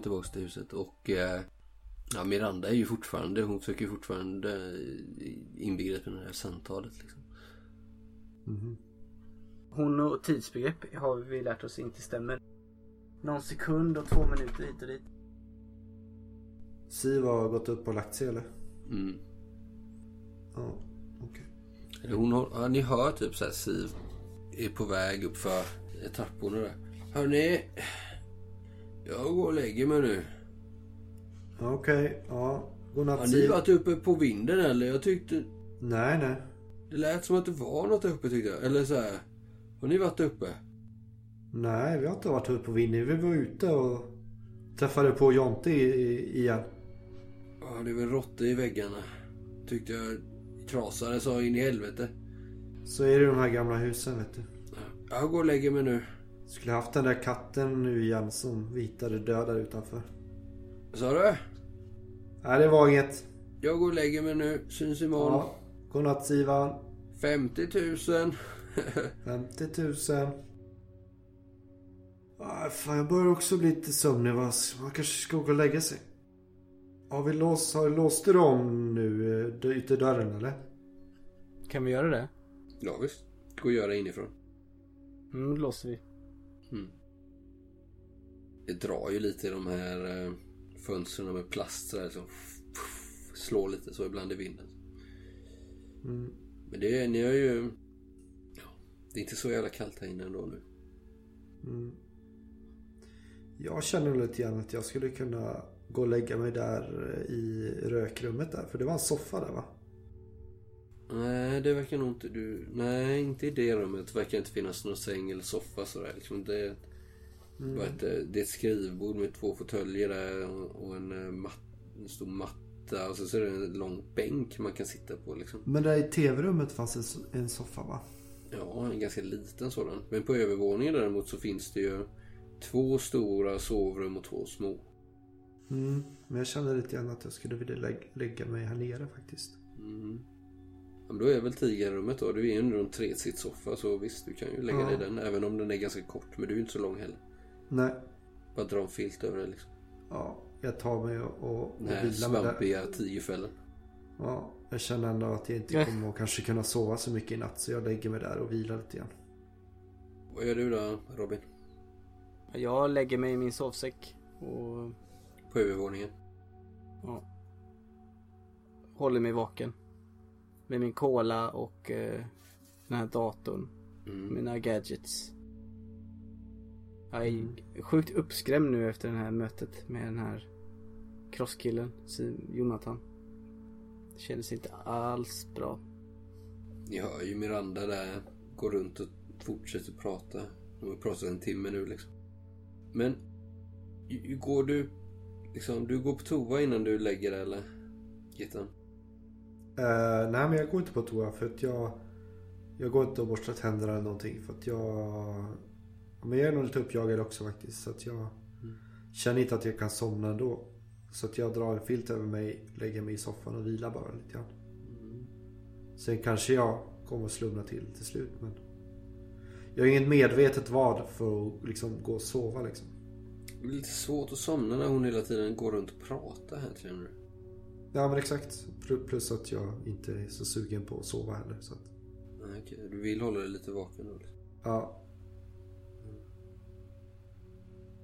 Mm, kommer tillbaka till huset och eh, ja, Miranda är ju fortfarande, hon försöker ju fortfarande eh, inbegripa det här samtalet liksom. Hon och tidsbegrepp har vi lärt oss inte stämmer. Någon sekund och två minuter hit och dit. Siv har gått upp och lagt sig eller? Mm. Ja, okej. Eller Hon har, ja, ni hör typ såhär Siv är på väg upp för trapporna där. Hörni, jag går och lägger mig nu. Okej, ja. Godnatt Har ni varit uppe på vinden eller? Jag tyckte... Nej, nej. Det lät som att det var något uppe tyckte jag. Eller så här. Har ni varit uppe? Nej, vi har inte varit uppe på Winnie. Vi var ute och träffade på Jonte igen. Ja, det är väl råttor i väggarna. Tyckte jag trasade så in i helvete. Så är det de här gamla husen vet du. Jag går och lägger mig nu. Skulle haft den där katten nu igen som vitade död där utanför. Sa du? Nej, det var inget. Jag går och lägger mig nu. Syns imorgon. Ja. Godnatt Sivan. 50 000. 50 000. Ah, fan, jag börjar också bli lite sömnig. va? Man kanske ska gå och lägga sig. Har vi låst, har låst du om nu, eh, ytterdörren eller? Kan vi göra det? ja visst. Gå och göra inifrån. Mm, då låser vi. Det drar ju lite i de här eh, fönstren med plast så där, som slår lite så ibland i vinden. Mm. Men det, ni har ju... Ja, det är inte så jävla kallt här inne ändå nu. Jag känner lite grann att jag skulle kunna gå och lägga mig där eh, i rökrummet där. För det var en soffa där va? Nej, det verkar nog inte du... Nej, inte i det rummet. Det verkar inte finnas någon säng eller soffa sådär. Liksom det, vad heter det, det är ett skrivbord med två fåtöljer där och, och en, eh, mat, en stor matta. Och så, så är det en lång bänk man kan sitta på liksom. Men där i tv-rummet fanns en, so- en soffa va? Ja, en ganska liten sådan. Men på övervåningen däremot så finns det ju två stora sovrum och två små. Mm. Men jag känner lite grann att jag skulle vilja lägga, lägga mig här nere faktiskt. Ja, men då är väl tigerrummet då. Du är ju ändå en tresitssoffa så visst, du kan ju lägga dig i den. Även om den är ganska kort. Men du är ju inte så lång heller. Nej. Bara dra en filt över det liksom. Ja, jag tar mig och, och, här vilar mig där. svampiga tigerfällen. Ja, jag känner ändå att jag inte kommer att kanske kunna sova så mycket i natt. Så jag lägger mig där och vilar lite grann. Vad gör du då Robin? Jag lägger mig i min sovsäck och På övervåningen? ja, håller mig vaken. Med min cola och eh, den här datorn. Mina gadgets. Jag är sjukt uppskrämd nu efter det här mötet med den här crosskillen, Jonathan. Det kändes inte alls bra. Ni hör ju Miranda där. Går runt och fortsätter prata. De har pratat en timme nu liksom. Men går du liksom, du går på toa innan du lägger dig eller? Gittan? Eh, nej men jag går inte på toa för att jag Jag går inte och borstar tänderna eller någonting för att jag Men jag är nog lite uppjagad också faktiskt så att jag Känner inte att jag kan somna ändå Så att jag drar en filt över mig Lägger mig i soffan och vilar bara lite grann Sen kanske jag kommer att slumna till till slut men Jag har inget medvetet vad för att liksom gå och sova liksom Det blir lite svårt att somna när hon hela tiden går runt och pratar här känner du? Ja men exakt Pl- Plus att jag inte är så sugen på att sova heller så att Nej, okej. Du vill hålla dig lite vaken då? liksom. Ja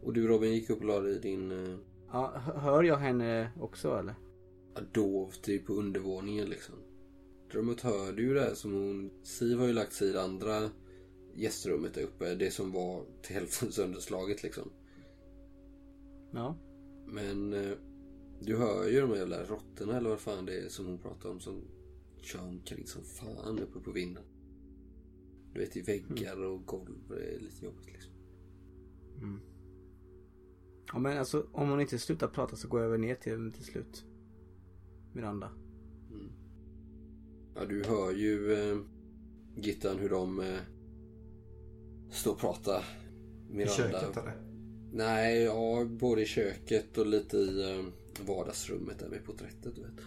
Och du Robin gick upp och la dig i din uh, Ja, hö- hör jag henne också eller? dov typ på undervåningen liksom. Däremot hör du ju det här som hon... Siv har ju lagt sig i det andra gästrummet där uppe. Det som var till hälften sönderslaget liksom. Ja. Men eh, du hör ju de här jävla råttorna eller vad fan det är som hon pratar om som kör omkring som fan uppe på vinden. Du vet i väggar och golv. Det är lite jobbigt liksom. Ja men alltså om hon inte slutar prata så går jag över ner till henne till slut. Miranda. Ja, du hör ju eh, Gittan hur de eh, står och pratar. I Miranda. köket eller? Nej, ja, både i köket och lite i eh, vardagsrummet där med porträttet. Du vet.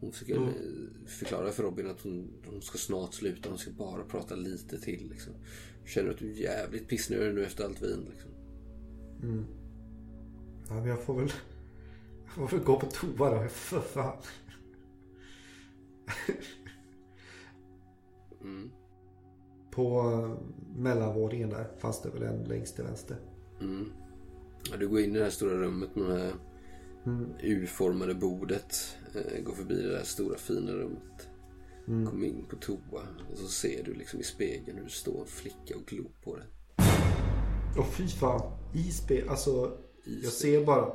Hon försöker Mm. eh, förklara för Robin att hon, hon ska snart sluta. Hon ska bara prata lite till. Liksom. Känner att du är jävligt pissnödig nu efter allt vin. Liksom. Ja, men jag får väl... Jag får väl gå på toa då, för fan. Mm. På eh, mellanvåningen där fanns det väl en längst till vänster. Mm. Ja, du går in i det här stora rummet med det här Mm. U-formade bordet. Eh, går förbi det där stora fina rummet. Mm. Kommer in på toa. Och så ser du liksom i spegeln hur det står en flicka och glor på dig. Åh fy fan. I spel, alltså. I Jag ser bara.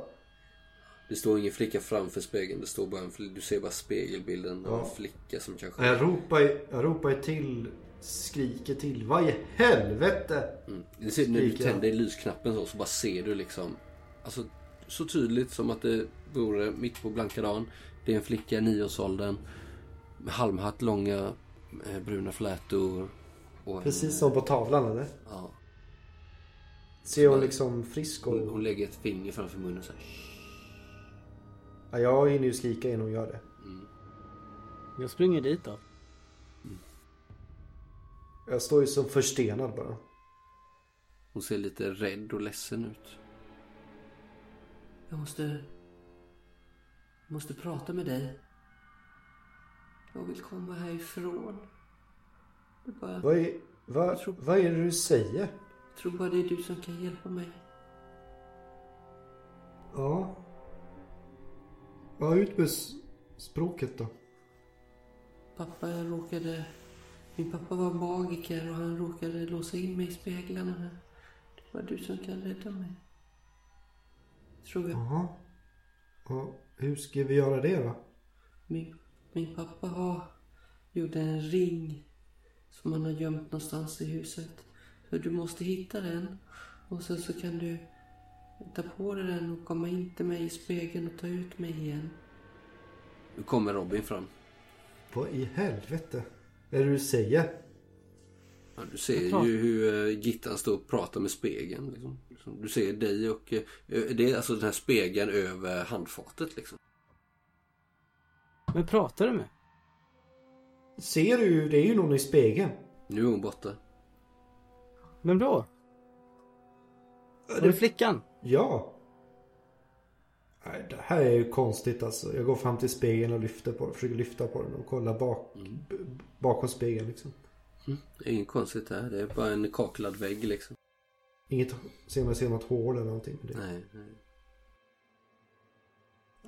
Det står ingen flicka framför spegeln. Det står bara en, du ser bara spegelbilden av Ja. en flicka som kanske... Jag ropar, jag ropar till. Skriker till. Vad i helvete? Mm. Du ser, när du tänder lysknappen så, så bara ser du liksom... Alltså så tydligt som att det vore mitt på blanka dagen. Det är en flicka i nioårsåldern. Med halmhatt, långa eh, bruna flätor. Och en, Precis som på tavlan eller? Ja. Ser hon liksom frisk och... Hon, hon lägger ett finger framför munnen så här. Ja, jag hinner ju skrika innan hon gör det. Jag springer dit då. Jag står ju som förstenad bara. Hon ser lite rädd och ledsen ut. Jag måste... Jag måste prata med dig. Jag vill komma härifrån. Bara... Vad är, vad, vad är det du säger? Tror bara det är du som kan hjälpa mig. Ja. Ja, ut med språket då. Pappa jag råkade... Min pappa var magiker och han råkade låsa in mig i speglarna. Det var du som kan rädda mig. Tror jag. Jaha. Ja, hur ska vi göra det då? Min, min pappa har gjorde en ring som han har gömt någonstans i huset. Så du måste hitta den. Och sen så kan du ta på dig den och komma in till mig i spegeln och ta ut mig igen. Nu kommer Robin fram. Vad i helvete? Är det du säger? Ja, du ser ju hur uh, Gittan står och pratar med spegeln. Liksom. Liksom, Du ser dig och... eh, det är alltså den här spegeln över handfatet liksom. Men pratar du med? Ser du? Det är ju någon i spegeln. Nu är hon borta. Vem då? Var det flickan? Ja. Nej, det här är ju konstigt alltså. Jag går fram till spegeln och lyfter på försöker lyfta på den och kolla bak, b- bakom spegeln liksom. Det är inget konstigt där. Det är bara en kaklad vägg liksom. Inget, ser man ser något hål eller någonting. med Det. Nej, nej.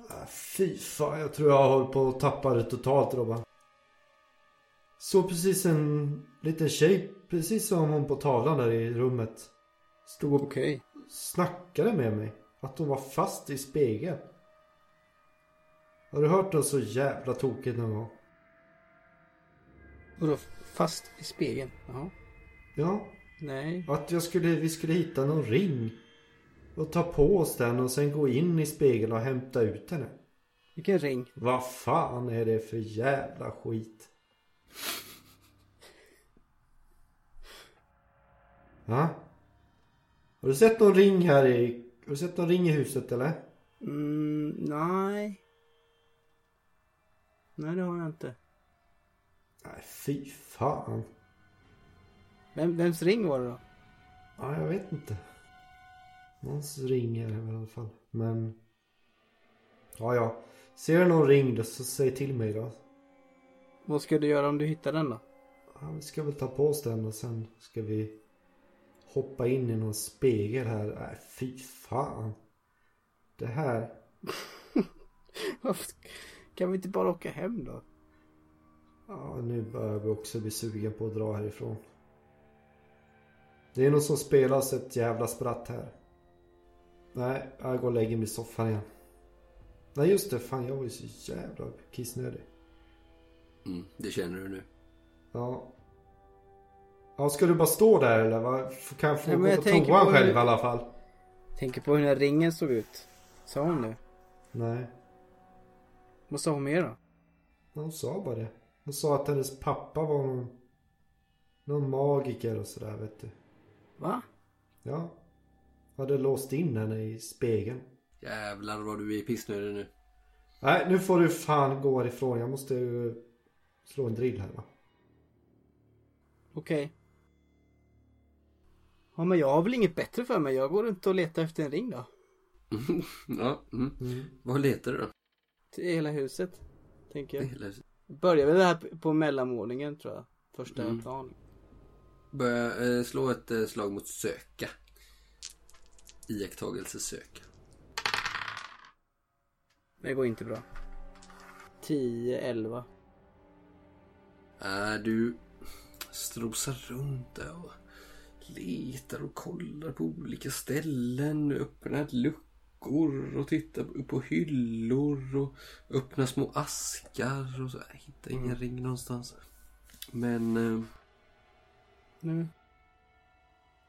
Ah, fy fan, jag tror jag håller på att tappa det totalt Robban. Så precis en liten tjej, precis som hon på tavlan där i rummet. Stod och Okej. snackade med mig. Att hon var fast i spegeln. Har du hört något så jävla tokigt någon gång? Och då fast i spegeln? Jaha. Ja, Nej. att jag skulle, vi skulle hitta någon ring. Och ta på oss den och sen gå in i spegeln och hämta ut henne. Vilken ring? Vad fan är det för jävla skit? Va? Har du sett någon ring här i... Har du sett någon ring i huset eller? Mm, nej. Nej det har jag inte. Nej fy fan. Vem, vems ring var det då? Ja, jag vet inte. Någons ring är det i alla fall. Men... Ja, ja. Ser du någon ring då så säg till mig då. Vad ska du göra om du hittar den då? Ja, vi ska väl ta på oss den och sen ska vi hoppa in i någon spegel här. Nej, fy fan. Det här. Kan vi inte bara åka hem då? Ja, nu börjar vi också bli sugen på att dra härifrån. Det är någon som spelar ett jävla spratt här. Nej, jag går och lägger mig i soffan igen. Nej just det, fan jag var ju så jävla kissnödig. Mm, det känner du nu. Ja. Ja, ska du bara stå där eller? vad? Kan jag få Ja, gå jag på toan själv hur- i alla fall? Tänker på hur den här ringen såg ut. Sa hon det? Nej. Vad sa hon mer då? Hon sa bara det. Hon sa att hennes pappa var någon, någon magiker och sådär vet du. Va? Ja. Hade låst in henne i spegeln. Jävlar vad du är pissnödig nu. Nej, nu får du fan gå ifrån. Jag måste ju slå en drill här va. Okej. Ja men jag har väl inget bättre för mig. Jag går runt och letar efter en ring då. ja. Mm. Vad letar du då? Till hela huset. Tänker jag. Hela huset. Börjar väl det här på mellanvåningen tror jag. Första Mm. plan. Börja eh, slå ett eh, slag mot söka. Iakttagelse söka. Det går inte bra. 10, 11. Äh, du strosar runt där och letar och kollar på olika ställen. Öppnar luckor och tittar på- på hyllor och öppnar små askar och så. Jag hittar ingen ring någonstans. Men eh, Nu.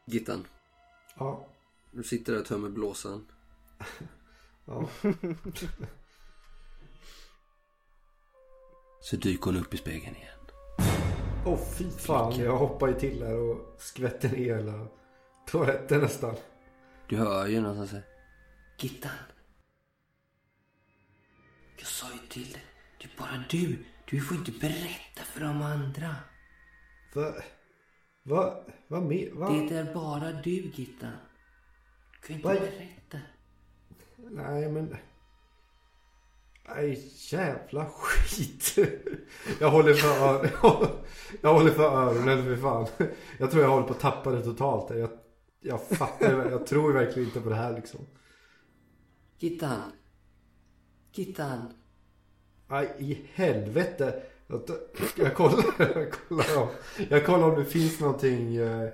Gittan, Ja. du sitter där och tömmer blåsan. Ja. Så dyker hon upp i spegeln igen. Åh fy fan. Jag hoppar ju till här och skvätter ner hela toaletten nästan. Du hör ju någonstans här. Gittan. Jag sa ju till dig. Det är bara du. Du får inte berätta för de andra. Va? Va? Vad med? Va? Det är bara du, Gittan. Du kan inte Vad? berätta. Nej men. Nej jävla skit. Jag håller för. Jag håller för öronen för fan. Jag tror jag håller på att tappa det totalt. Jag, jag fattar. Jag tror verkligen inte på det här liksom. Gittan. Gittan. Nej i helvete. Jag, jag kollar. Jag kollar, om, jag kollar om det finns någonting. eh,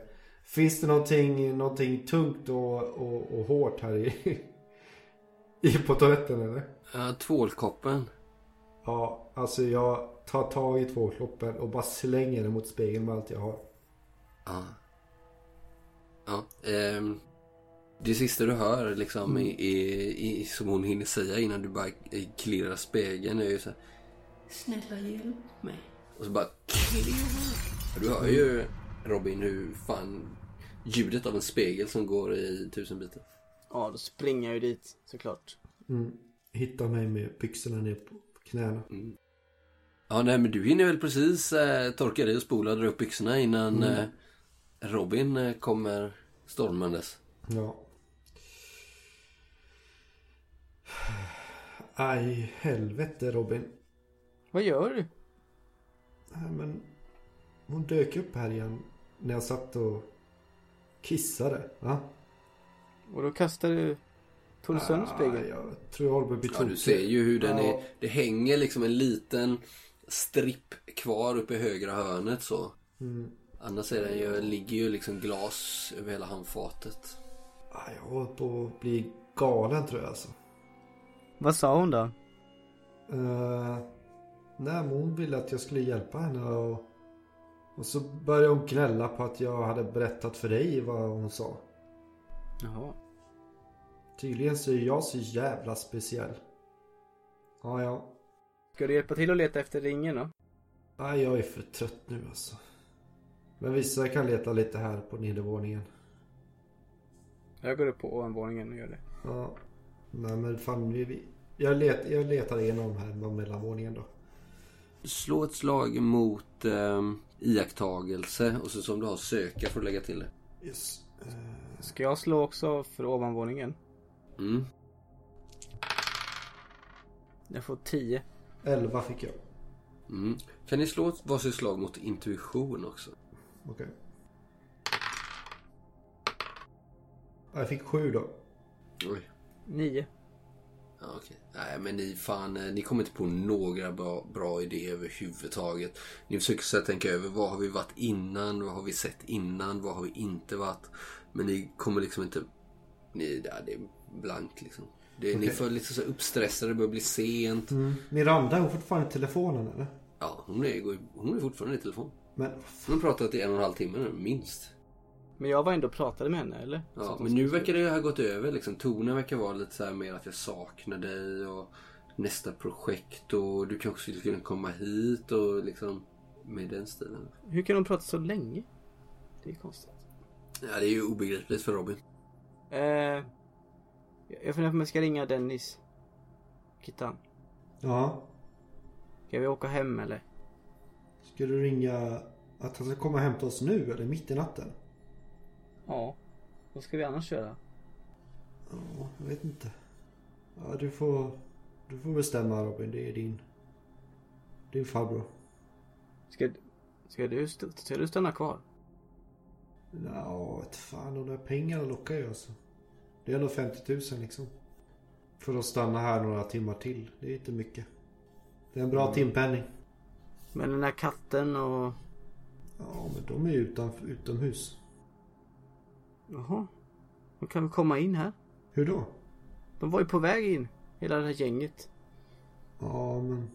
Finns det någonting, någonting tungt och, och, och hårt här i, i på toaletten eller? Ja, tvålkoppen. Ja, alltså jag tar tag i tvåkloppen och bara slänger den mot spegeln med allt jag har. Ja. Ja. ehm, det sista du hör liksom i, i, i, som hon hinner säga innan du bara klirrar spegeln är ju så här. Snälla hjälp mig. Och så bara klirrar. Du hör ju Robin hur fan ljudet av en spegel som går i tusen bitar. Ja, då springer jag ju dit såklart. Mm. Hittar mig med byxorna ner på knäna. Ja, nej men du hinner väl precis eh, torka dig och spola och dra upp byxorna innan eh, Robin eh, kommer stormandes. Ja. Aj, helvete Robin. Vad gör du? Nej men. Hon dök upp här igen. När jag satt och kissade. Va? Och då kastar du... Sönder Ah? Jag tror jag håller på att bli Ja, du ser ju hur den Ja. är. Det hänger liksom en liten stripp kvar uppe i högra hörnet så. Mm. Annars är den ju, ligger ju liksom glas över hela handfatet. Ah, jag håller på att bli galen tror jag alltså. Vad sa hon då? Uh, nej, hon ville att jag skulle hjälpa henne och, och så började hon gnälla på att jag hade berättat för dig vad hon sa. Jaha. Tydligen så är jag så jävla speciell. Ja, ja. Ska du hjälpa till att leta efter ringen då? Nej, jag är för trött nu alltså. Men vissa kan leta lite här på nedervåningen. Jag går upp på ovanvåningen och gör det. Ja. Nej men fan, vi, vi, jag, let, jag letar igenom här med mellanvåningen då. Slå ett slag mot eh, iakttagelse och så som du har söka får du lägga till det. Yes. Eh, Ska jag slå också för ovanvåningen? Mm. Jag får 10. 11 fick jag. Mm. Kan ni slå ett varsitt slag mot intuition också? Okej. Ja, Jag fick 7 då. Oj. 9. Ja, okej. Nej, men ni fan, eh, ni kommer inte på några bra, bra idéer överhuvudtaget. Ni försöker så här tänka över vad har vi varit innan, vad har vi sett innan, vad har vi inte varit. Men ni kommer liksom inte, ni, ja, det blankt liksom. Det, Ni Okej. får lite så uppstressade, det börjar bli sent. Miranda, är hon fortfarande i telefonen eller? Ja, hon är, hon är fortfarande i telefon. Men Hon har pratat i en och en halv timme nu, minst. Men jag var ändå och pratade med henne, eller? Ja, hon men nu verkar det ha gått över liksom. Tonen verkar vara lite så här mer att jag saknar dig och nästa projekt och du kanske skulle kunna komma hit och liksom med den stilen. Hur kan de prata så länge? Det är konstigt. Ja, det är ju obegripligt för Robin. Eh, jag funderar på om jag ska ringa Dennis. Kittan. ja. Ska vi åka hem eller? Ska du ringa att han ska komma och hämta oss nu eller mitt i natten? Ja. Vad ska vi annars göra? Ja, jag vet inte. Ja, du får, du får bestämma Robin. Det är din, din farbror. Ska, ska, du, ska du stanna kvar? Ja, vet fan. De där pengarna lockar ju alltså. Det är ändå 50 000 liksom. För att stanna här några timmar till. Det är inte mycket. Det är en bra timpenning. Men den här katten och... Ja, men de är ju utan, utomhus. Jaha. De kan väl komma in här? Hur då? De var ju på väg in. Hela det här gänget. Ja, men...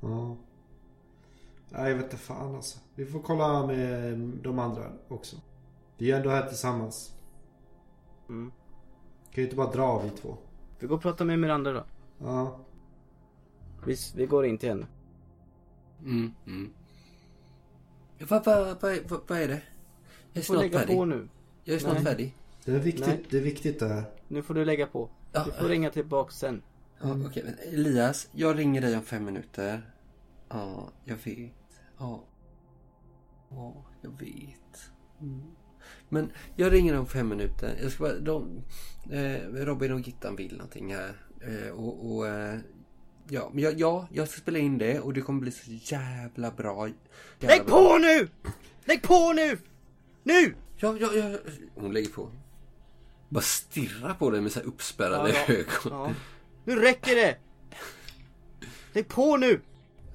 Ja. Nej, jag vet inte fan alltså. Vi får kolla med de andra också. Vi är ändå här tillsammans. Mm. Kan ju inte bara dra vi två. Vi går och pratar med Miranda då. Ja. Vi, vi går in till henne. Mm, mm. Vad va, va, va, vad är det? Jag är snart lägga färdig. på nu. Jag är snart Nej. färdig. Det är viktigt, Nej. det är viktigt det här. Nu får du lägga på. Ja. Du får ringa tillbaks sen. Ja, okej, men Elias, jag ringer dig om fem minuter. Ja, jag vet. Ja. Ja, jag vet. Mm. Men jag ringer om fem minuter. Jag ska bara, de, eh, Robin och Gittan vill någonting här. Eh, och, och eh, ja, men jag, ja, jag ska spela in det och det kommer bli så jävla bra. Jävla Lägg på nu! Lägg på nu! Nu! Ja, ja, ja. Hon lägger på. Bara stirrar på dig med så här uppspärrade Ja, ja. ögon. Ja. Nu räcker det! Lägg på nu!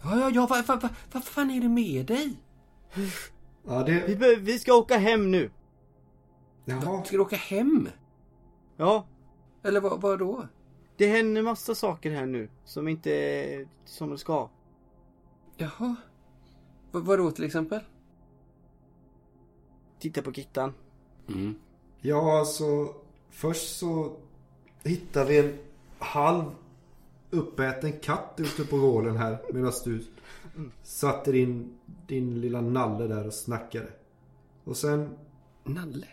Ja, ja, ja. Vad va, va, vad fan är det med dig? Ja, Vi, det... be- vi ska åka hem nu. Jaha. Ska du åka hem? Ja, Eller vad, vad då? det händer massa saker här nu som inte är som det ska. Jaha. V vad då till exempel? Titta på Gittan. Mm. Ja, alltså. Först så hittar vi en halv uppäten katt ute på gården här. Medan du satte din, din lilla nalle där och snackade. Och sen, Nalle?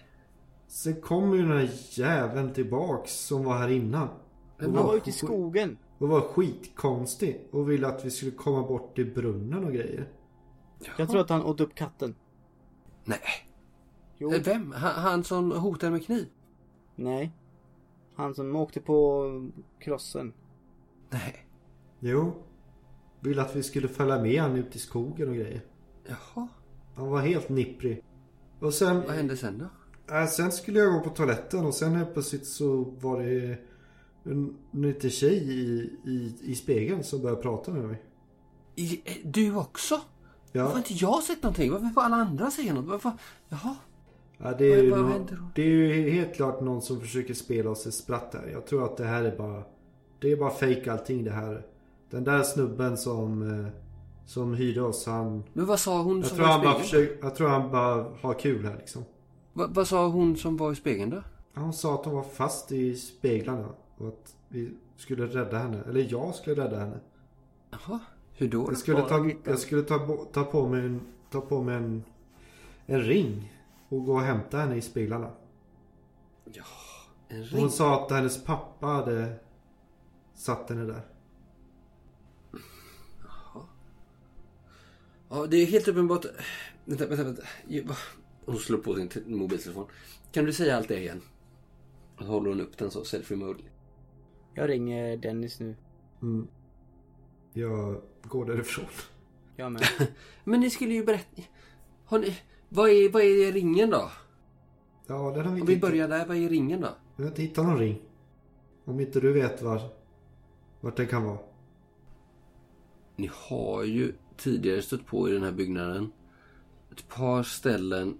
Sen kommer ju den här jäveln tillbaks som var här innan. Men Han var vad- ute i skogen. Och var skitkonstig. Och ville att vi skulle komma bort till brunnen och grejer. Jag tror att han åt upp katten. Nej. Jo. Eh, Vem? Han, han som hotar med kniv? Nej. Han som åkte på krossen. Nej. Jo. Ville att vi skulle följa med han ut i skogen och grejer. Jaha. Han var helt nipprig. Och sen... Vad hände sen då? Äh, sen skulle jag gå på toaletten och sen helt plötsligt så var det en, en liten tjej i, i, i spegeln som började prata med mig. I, du också? Varför Ja, har inte jag sett någonting? Varför får alla andra se något? Varför? Jaha. ja det, är ju Vad- vad nå- hände då? det är ju helt klart någon som försöker spela oss ett spratt här. Jag tror att det här är bara... Det är bara fake allting det här. Den där snubben som, eh, som hyrde oss han... Men vad sa hon Jag som tror, var han bara försöker, jag tror han bara har kul här liksom. Va, vad sa hon som var i spegeln då? Han sa att hon var fast i speglarna. Och att vi skulle rädda henne. Eller jag skulle rädda henne. Jaha. Hur då? Jag skulle, ta, jag skulle ta, ta på mig, en, ta på mig en, en ring. Och gå och hämta henne i speglarna. En Och ring? Hon sa att hennes pappa hade satt henne där. Ja, det är helt uppenbart... Vänta, vänta, vänta. Hon slår på sin te- mobiltelefon. Kan du säga allt det igen? Och så håller hon upp den så, selfie mode. Jag ringer Dennis nu. Mm. Jag går därifrån. Jag med. Men ni skulle ju berätta... Har ni... Vad är, vad är ringen då? Ja, den har vi Om vi inte, börjar där, vad är ringen då? vi har inte hittat någon ring. Om inte du vet var, vart den kan vara. Ni har ju tidigare stött på i den här byggnaden ett par ställen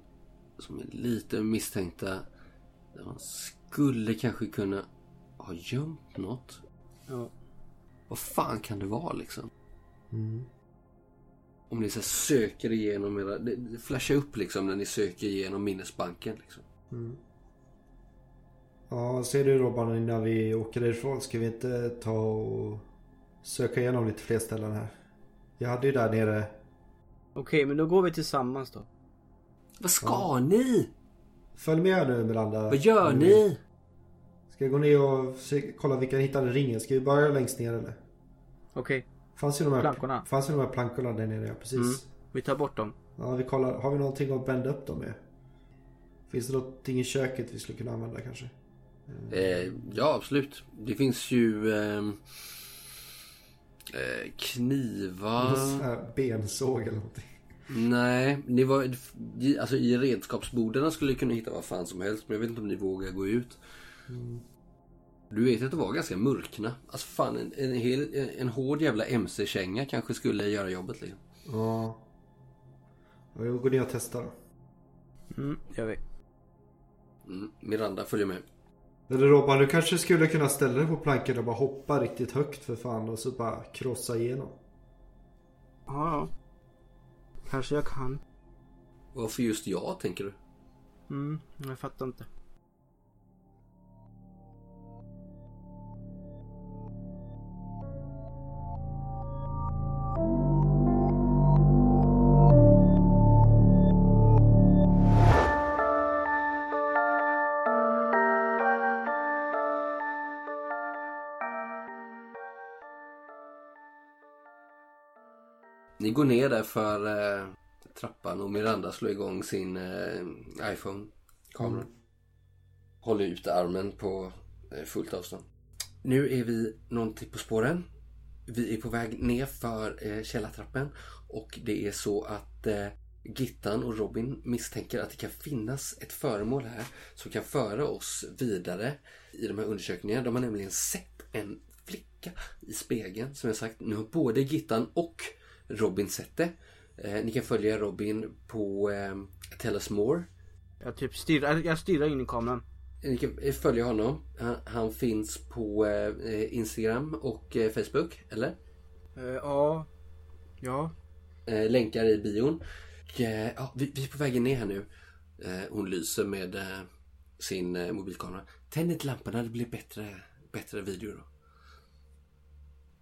som är lite misstänkta. Där man skulle kanske kunna ha gömt något. Ja. Vad fan kan det vara liksom? Mm. Om ni så söker igenom era... Det flashar upp liksom när ni söker igenom minnesbanken. Liksom. Ja, ser du Robban innan vi åker därifrån ska vi inte ta och söka igenom lite fler ställen här. Jag hade ju där nere Okej, men då går vi tillsammans då. Vad ska ni? Följ med nu Miranda. Vad gör ni? Ska jag gå ner och se, kolla vilka hittade ringen? Ska vi börja längst ner eller? Okej, Fanns ju de här Plankorna. Fanns ju de här plankorna där nere, ja precis. Mm. vi tar bort dem. Ja, vi kollar. Har vi någonting att bända upp dem med? Finns det någonting i köket vi skulle kunna använda kanske? Eh, ja, absolut. Det finns ju eh, eh, knivar. Bensåg eller någonting. Nej, det var, i- alltså i redskapsborden skulle ni kunna hitta vad fan som helst. Men jag vet inte om ni vågar gå ut. Du vet att det var ganska mörkna. Alltså fan en, en, hel, en, en hård jävla MC-känga kanske skulle göra jobbet liksom. Ja. ja jag går ner och testar då. Mm, gör vi. Mm. Miranda följer med. Eller Robban, du kanske skulle kunna ställa dig på planken och bara hoppa riktigt högt för fan och så bara krossa igenom. Ja, ja. Kanske jag kan. Varför just jag tänker du? Mm, jag fattar inte. Går ner där för eh, trappan och Miranda slår igång sin eh, iPhone-kamera. Håller ut armen på eh, fullt avstånd. Nu är vi någonting på spåren. Vi är på väg ner för eh, källartrappen och det är så att eh, Gittan och Robin misstänker att det kan finnas ett föremål här som kan föra oss vidare i de här undersökningarna. De har nämligen sett en flicka i spegeln. Som jag sagt, nu har både Gittan och Robin sett det. Eh, ni kan följa Robin på eh, Tell Us More. Jag typ stirrar, jag stirrar in i kameran. Ni kan eh, följa honom. Han, han finns på eh, Instagram och eh, Facebook, eller? Eh, ja. Ja. Eh, länkar i bion. Eh, ja, vi, vi är på vägen ner här nu. Eh, hon lyser med eh, sin eh, mobilkamera. Tänd inte lamporna, det blir bättre, bättre video då.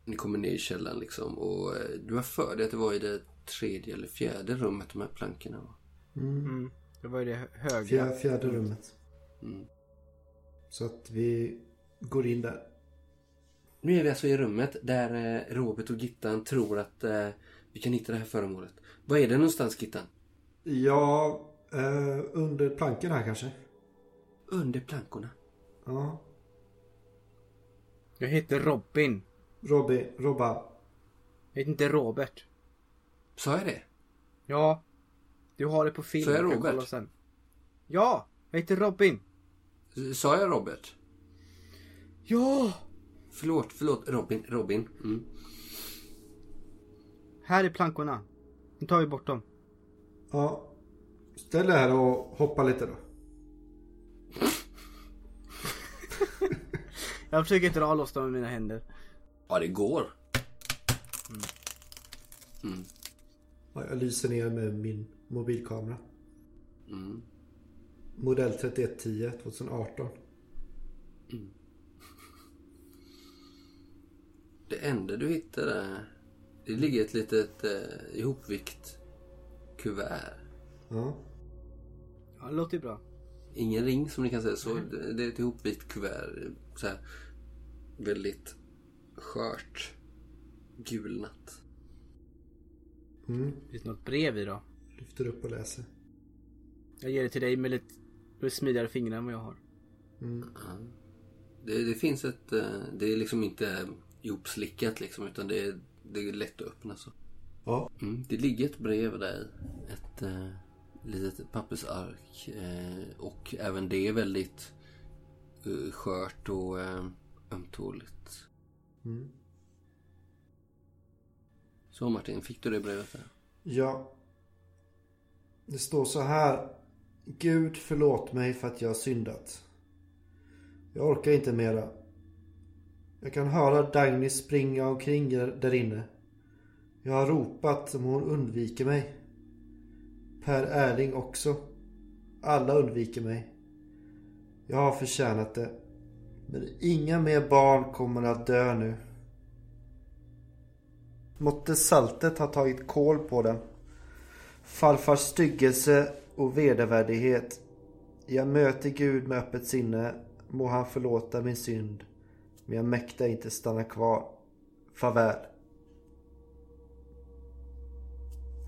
Ni kommer ner i källaren liksom och eh, du har för dig att det var i det tredje eller fjärde rummet de här plankorna var. Mm. Det var ju det höga. Fjär, fjärde rummet. Mm. Så att vi går in där. Nu är vi alltså i rummet där eh, Robert och Gittan tror att eh, vi kan hitta det här föremålet. Var är det någonstans Gittan? Ja, eh, under planken här kanske. Under plankorna. Ja. Jag heter Robin. Robby, Robba. Jag heter inte Robert. Sa jag det? Ja. Du har det på film. Så är jag Robert? sen. Ja! Jag heter Robin. Sa jag Robert? Ja! Förlåt, förlåt. Robin, Robin. Mm. Här är plankorna. Nu tar vi bort dem. Ja. Ställ dig här och hoppa lite då. Jag försöker dra loss dem med mina händer. Ja, det går. Ja, jag lyser ner med min mobilkamera. Mm. Modell 3110 2018. Det enda du hittar där, det ligger ett litet eh, ihopvikt kuvert. Ja. Ja, det låter ju bra. Ingen ring som ni kan säga så. Det det är ett ihopvikt kuvert. Så här, väldigt skört. Gulnat. Mm. Finns det något brev i då? Lyfter upp och läser. Jag ger det till dig med lite, med smidigare fingrar än vad jag har. Mm. Det, det finns ett... eh, Det är liksom inte ihopslickat liksom utan det är, det är lätt att öppna så. Ja. Mm, det ligger ett brev där. Ett eh, litet pappersark. Eh, och även det är väldigt eh, skört och eh, ömtåligt. Mm. Så Martin, fick du det brevet där? Ja. Det står så här. Gud förlåt mig för att jag syndat. Jag orkar inte mera. Jag kan höra Dagny springa omkring där inne. Jag har ropat om hon undviker mig. Per Erling också. Alla undviker mig. Jag har förtjänat det. Men inga mer barn kommer att dö nu. Måtte saltet ha tagit kål på den. Farfars styggelse och vedervärdighet. Jag möter Gud med öppet sinne. Må han förlåta min synd. Men jag mäktar inte stanna kvar. Farväl.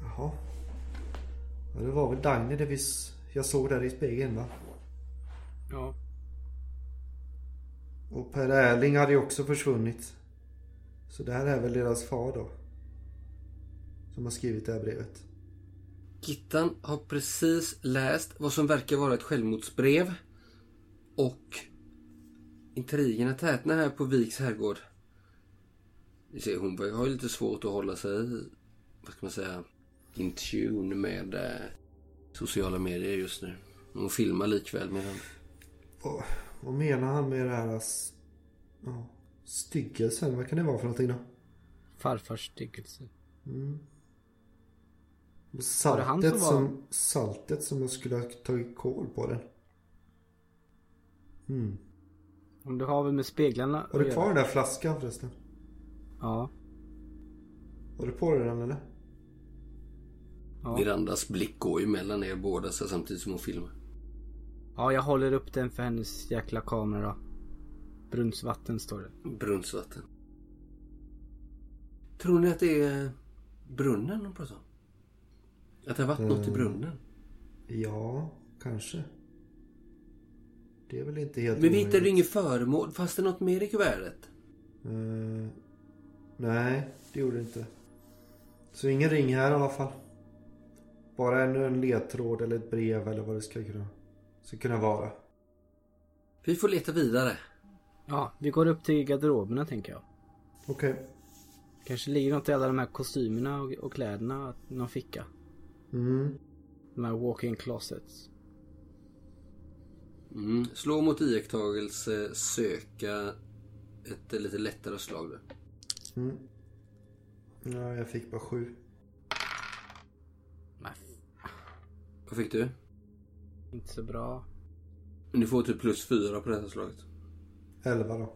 Jaha. Ja, det var väl Dagny det vi jag såg där i spegeln va? Ja. Och Per Erling hade ju också försvunnit. Så det här är väl deras far då. Som har skrivit det här brevet. Gittan har precis läst vad som verkar vara ett självmordsbrev. Och intrigerna tätnar här på Viks herrgård. Hon har ju lite svårt att hålla sig, vad ska man säga, in tune med eh, sociala medier just nu. Hon filmar likväl med den. Vad, menar han med det här ja, styggelsen? Vad kan det vara för någonting då? Farfars styggelse. Och Var det han Saltet som var- som, saltet som jag skulle ha tagit kål på den. Mm. Om du har väl med speglarna Har du kvar den där flaskan förresten? Ja. Har du på dig den eller? Ja. Mirandas blick går ju mellan er båda så samtidigt som hon filmar. Ja, jag håller upp den för hennes jäkla kamera. Brunnsvatten står det. Brunnsvatten. Tror ni att det är brunnen de pratar om? Att det har varit något i brunnen? Ja, kanske. Det är väl inte helt Men vi hittade omöjligt. inget föremål. Fanns det något mer i kuvertet? Eh, nej, det gjorde det inte. Så ingen ring här i alla fall. Bara en, en ledtråd eller ett brev eller vad det ska kunna, ska kunna vara. Vi får leta vidare. Ja, vi går upp till garderoberna tänker jag. Okej. Kanske ligger något i alla de här kostymerna och, och kläderna. Någon ficka. Mm. De här walk-in closets. Mm. Slå mot iakttagelse, söka ett eh, lite lättare slag då. Mm. Ja, jag fick bara sju. Nej, Vad fick du? Inte så bra. Ni får typ plus fyra på det här slaget. Elva då.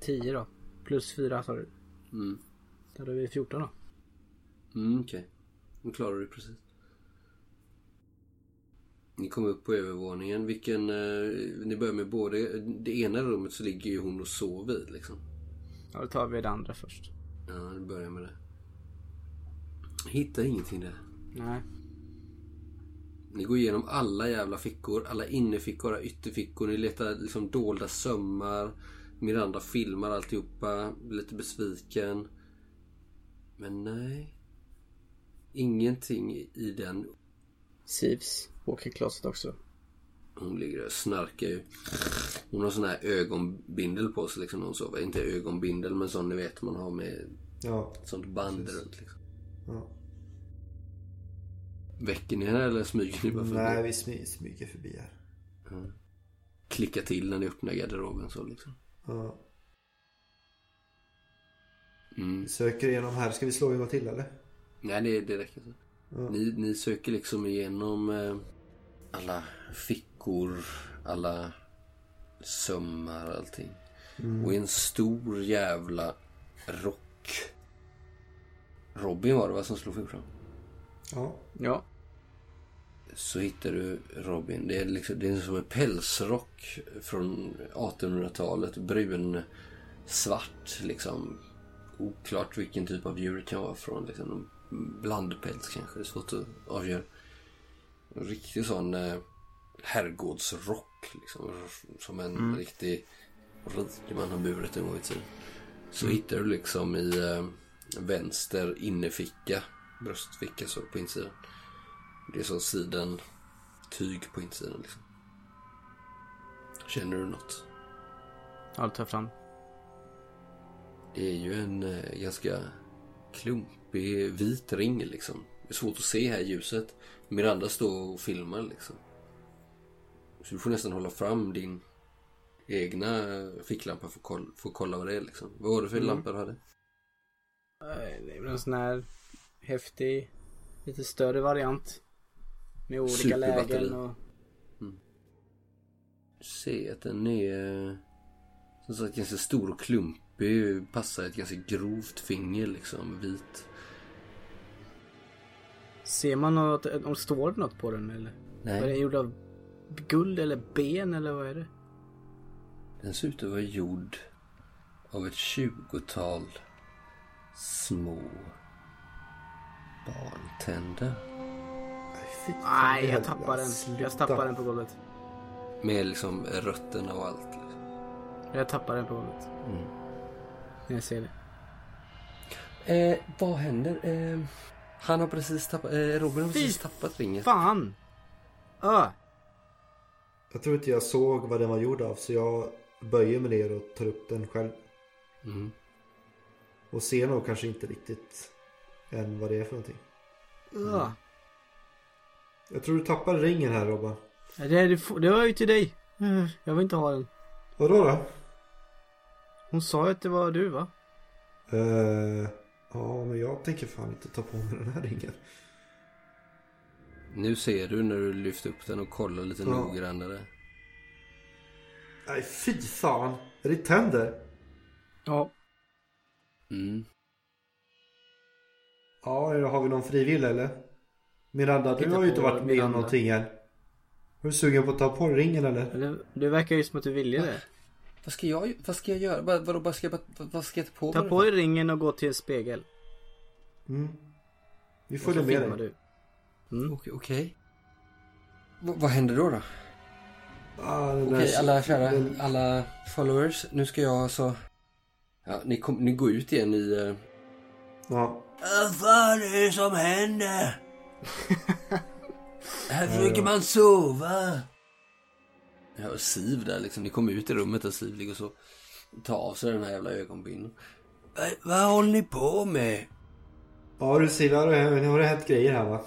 10 då. Plus 4 sa du. Mm. Då hade vi 14 då. Mm, okej. Nu klarar du det precis. Ni kommer upp på övervåningen. Vilken... Eh, ni börjar med både... Det ena rummet så ligger ju hon och sover i liksom. Ja, då tar vi det andra först. Ja, ni börjar med det. Hittar ingenting där. Nej. Ni går igenom alla jävla fickor. Alla innerfickor, alla ytterfickor. Ni letar liksom dolda sömmar. Miranda filmar alltihopa. Blir Lite besviken. Men nej. Ingenting i den. Sivs walk-in closet också. Hon ligger och snarkar ju. Hon har sån här ögonbindel på sig liksom när hon sover. Inte ögonbindel men sån ni vet man har med Ja. sånt band runt liksom. ja. Väcker ni henne eller smyger ni bara förbi? Nej, vi smy, smyger förbi här. Klicka till när ni öppnar garderoben så liksom. Ja. Mm. Vi söker igenom här. Ska vi slå en till eller? Nej, det, det räcker så. Ja. Ni, ni söker liksom igenom eh, alla fickor, alla sömmar, allting. Och i en stor jävla rock. Robin var det va som slog fram? Ja. Ja. Så hittar du Robin. Det är, liksom, det är som en pälsrock från 1800-talet. Brun, svart liksom. Oklart vilken typ av djur det kan vara från. Liksom, blandpäls kanske. Det är svårt att avgöra. En riktig sån eh, herrgårdsrock. Liksom, som en riktig rik man har burit en gång i tiden. Så hittar du liksom i eh, vänster innerficka. Bröstficka så på insidan. Det är som siden tyg på insidan liksom. Känner du något? Då tar fram. Det är ju en eh, ganska klumpig vit ring liksom. Det är svårt att se här i ljuset. Miranda står och filmar liksom. Så du får nästan hålla fram din egna ficklampa för att kolla, för att kolla vad det är liksom. Vad var det för lampa du hade? Det är väl en sån här häftig, lite större variant. Med olika lägen och... Du ser att den är som sagt ganska stor och klumpig. Passar ett ganska grovt finger liksom. Vit. Ser man något, om står det något på den eller? Nej. Är den gjord av? Guld eller ben eller vad är det? Den ser ut att vara gjord av ett tjugotal små barntänder. Nej, jag tappar den. Jag tappar den på golvet. Med liksom rötterna och allt. Liksom. Jag tappar den på golvet. Mm. Jag ser det. Eh, vad händer? Eh, han har precis tappat, eh, Robin har precis tappat ringen. Fan! Öh! Jag tror inte jag såg vad den var gjord av så jag böjer mig ner och tar upp den själv. Mm. Och ser nog kanske inte riktigt än vad det är för någonting. Öh! Jag tror du tappade ringen här Robban. Ja, Det, det, det var ju till dig. Jag vill inte ha den. Vadå då? Hon sa ju att det var du va? Eh, ja men jag tänker fan inte ta på mig den här ringen. Nu ser du när du lyfter upp den och kollar lite Ja. noggrannare. Nej fy fan. Är det tänder? Ja. Mm. Ja, har vi någon frivillig eller? Miranda, du har ju inte varit med om Miranda. någonting än. Är du sugen på att ta på ringen eller? Det, det verkar ju som att du ville det. Vad ska jag, vad ska jag göra? Vad, vad ska jag, vad, vad ska jag ta på Ta på dig ringen och gå till en spegel. Mm. Vi följer med dig. du. Mm. Okej. V- vad händer då då? Ah, Okej, där- alla kära, den- alla followers. Nu ska jag alltså... Ja, ni, kom, ni går ut igen i... Uh... Ja. Vad fan är det som händer? Här försöker man sova. Jag hör Siv där liksom. Ni kommer ut i rummet där Siv ligger och så. Tar av sig den här jävla ögonbindeln. Vad, vad håller ni på med? Ja du Siv, har det, har det hänt grejer här va?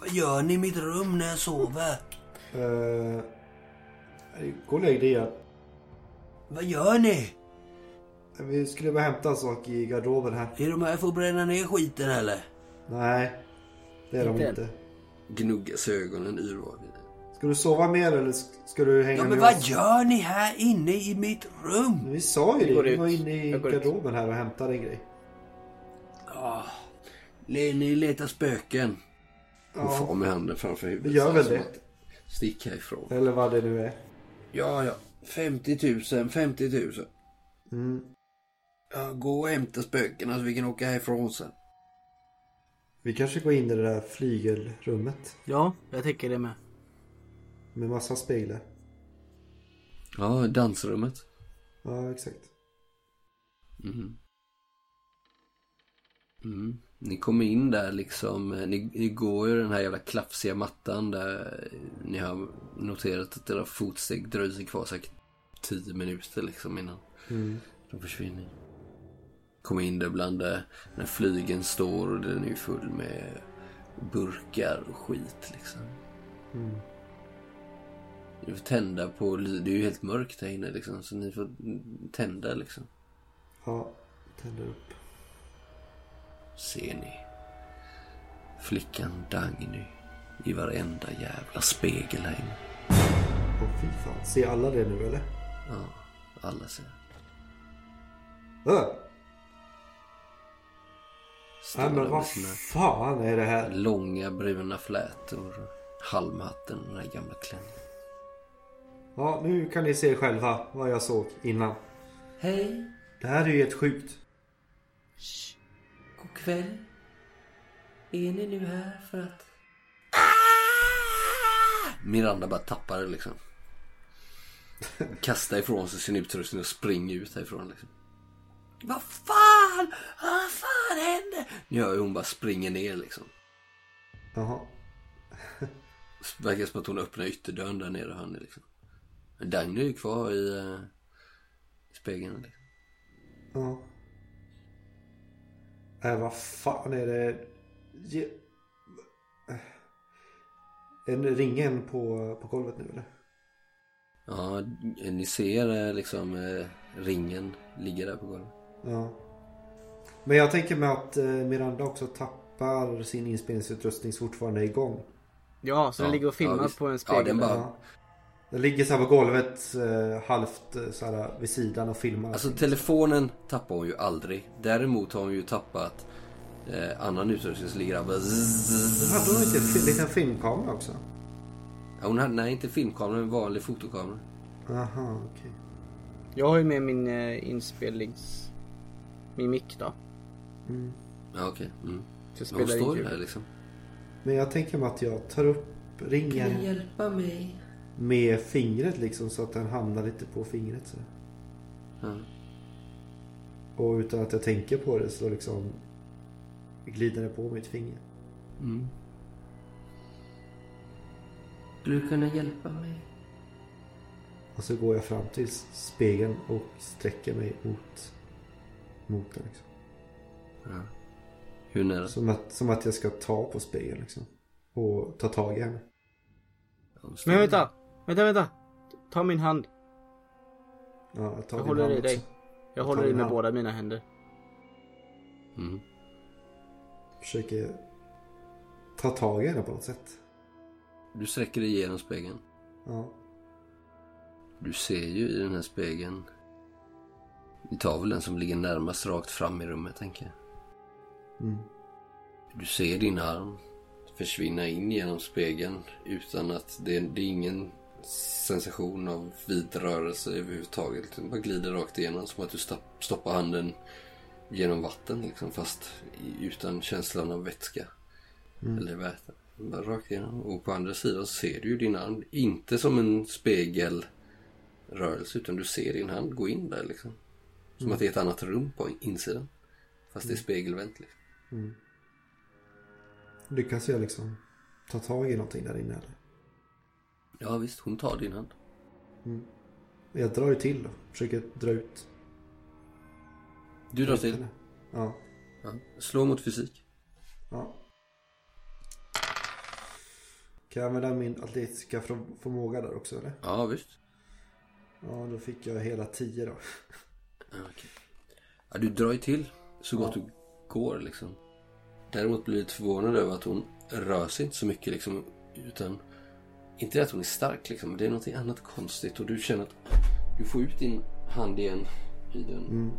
Vad gör ni i mitt rum när jag sover? Uh, gå och lägg dig igen. Vad gör ni? Vi skulle bara hämta en sak i garderoben här. Är de här för att bränna ner skiten eller? Nej. Det är de Inte. inte. Gnuggas ögonen yrvaket. Ska du sova mer eller sk- ska du hänga Ja med men vad oss? gör ni här inne i mitt rum? Men Vi sa ju det. Vi ut. var inne i ut. garderoben här och hämtade en grej. Ah, ni letar spöken. Hon Ja. far med handen framför huvudet. Vi gör väl som det. Stick härifrån. Eller vad det nu är. Ja, ja. 50 000, 50 000. Mm. Ja, gå och hämta spökena så vi kan åka härifrån sen. Vi kanske går in i det där flygelrummet. Ja, jag tänker det med. Med massa speglar. Ja, dansrummet. Ja, exakt. Mm. Mm. Ni kommer in där liksom. eh, Ni, ni går ju den här jävla klafsiga mattan där ni har noterat att era fotsteg dröjer sig kvar säkert 10 minuter liksom innan Mm. de försvinner. Kommer in där bland eh, när flygen står och den är ju full med burkar och skit liksom. Mm. Ni får tända på, det är ju helt mörkt här inne liksom så ni får tända liksom. Ja, tänder upp. Ser ni flickan Dagny i varenda jävla spegel här inne. Åh fy fan. Ser alla det nu eller? Ja, alla ser. Äh. Där men med vad sina fan är det här? långa bruna flätor, halmhatten och den här gamla klänningen. Ja, nu kan ni se själva vad jag såg innan. Hej, Det här är ju helt sjukt. god kväll. Är ni nu här för att... Miranda bara tappar det liksom. Kastar ifrån sig sin utrustning och springer ut härifrån liksom. Vad fan! Vad fan hände? Ju hon bara springer ner liksom. Jaha. Verkar som att hon öppnar ytterdörren där nere hör ni liksom. Men Dagny är ju kvar i, uh, i spegeln liksom. Ja. Äh, vad fan är det? Ge... Är det ringen på, på golvet nu eller? Ja, ni ser eh, liksom eh, ringen ligga där på golvet. Ja. Men jag tänker mig att eh, Miranda också tappar sin inspelningsutrustning så fortfarande är igång. Ja, så den Ja, ligger och filmar ja, på en Ja, spegel. den bara- Ja. Den ligger så här på golvet eh, halvt eh, så här, vid sidan och filmar. Alltså telefonen tappar hon ju aldrig. Däremot har hon ju tappat eh, annan utrustning som ligger där. Hade hon inte en liten filmkamera också? Ja, Hon hade, nej inte filmkamera, en vanlig fotokamera. Aha, okej. Jag har ju med min eh, inspelnings... Min mick då. Mm. Ja okej. Mm. Så Men hon spelar står där liksom. Men jag tänker mig att jag tar upp ringen hjälpa mig? med fingret liksom så att den hamnar lite på fingret. Så. Ja. Och utan att jag tänker på det så liksom glider det på mitt finger. Mm. Skulle du kunna hjälpa mig? Och så går jag fram till spegeln och sträcker mig mot, mot den liksom. Ja. Hur nära? Som att, som att jag ska ta på spegeln liksom. Och ta tag i henne. Men vänta! Vänta, vänta! Ta min hand. Ja, jag tar Jag din håller hand i dig. också. Jag håller i med hand. båda mina händer. Mm. Försöker ta tag i henne på något sätt. Du sträcker dig igenom spegeln. Ja. Du ser ju i den här spegeln. Vi tar väl den som ligger närmast rakt fram i rummet, tänker jag. Mm. Du ser din arm försvinna in genom spegeln utan att det, det är ingen sensation av vid rörelse överhuvudtaget. Den bara glider rakt igenom som att du stopp, stoppar handen genom vatten liksom fast utan känslan av vätska. Eller väte. Bara rakt igenom. Och på andra sidan ser du ju din arm. Inte som en spegelrörelse utan du ser din hand gå in där liksom. Som att det är ett annat rum på insidan. Fast det är spegelvänt liksom. Lyckas jag liksom ta tag i någonting där inne eller? Ja visst, hon tar din hand. Jag drar ju till då. Försöker dra ut. Du drar till. Ja. Ja. Slå mot fysik. Ja. Kan jag använda min atletiska för- förmåga där också eller? Ja visst. Ja, då fick jag hela 10 då. Okej. ja, du drar ju till så gott du går liksom. Däremot blir du lite förvånad över att hon rör sig inte så mycket liksom. Utan, inte att hon är stark liksom. men Det är något annat konstigt och du känner att du får ut din hand igen i, den,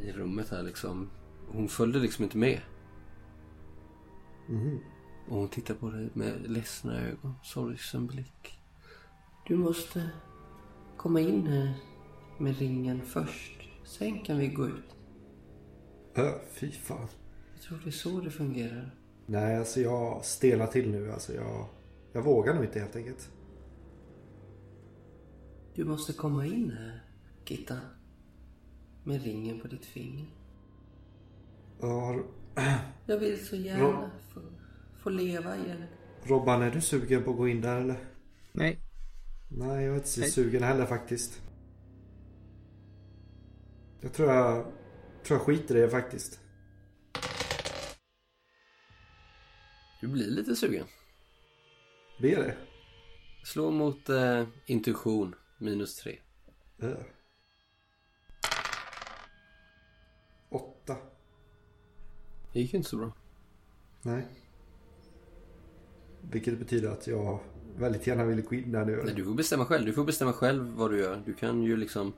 i rummet här liksom. Hon följde liksom inte med. Och hon tittar på dig med ledsna ögon, sorgsen blick. Du måste komma in här med ringen först. Sen kan vi gå ut. Ö, fy fan. Jag tror det är så det fungerar. Nej, alltså jag stelnar till nu. Alltså jag, jag vågar nog inte helt enkelt. Du måste komma in här, Gitta. Med ringen på ditt finger. Ja, Jag vill så gärna få, få leva igen. Robban, är du sugen på att gå in där eller? Nej. Nej, jag är inte så Nej. sugen heller faktiskt. Jag tror jag, tror jag skiter i det faktiskt. Du blir lite sugen. Blir det? Slå mot eh, intuition, minus tre. Ö. Åtta. Det gick ju inte så bra. Nej. Vilket betyder att jag väldigt gärna vill gå in där nu. Nej, du får bestämma själv. Du får bestämma själv vad du gör. Du kan ju liksom...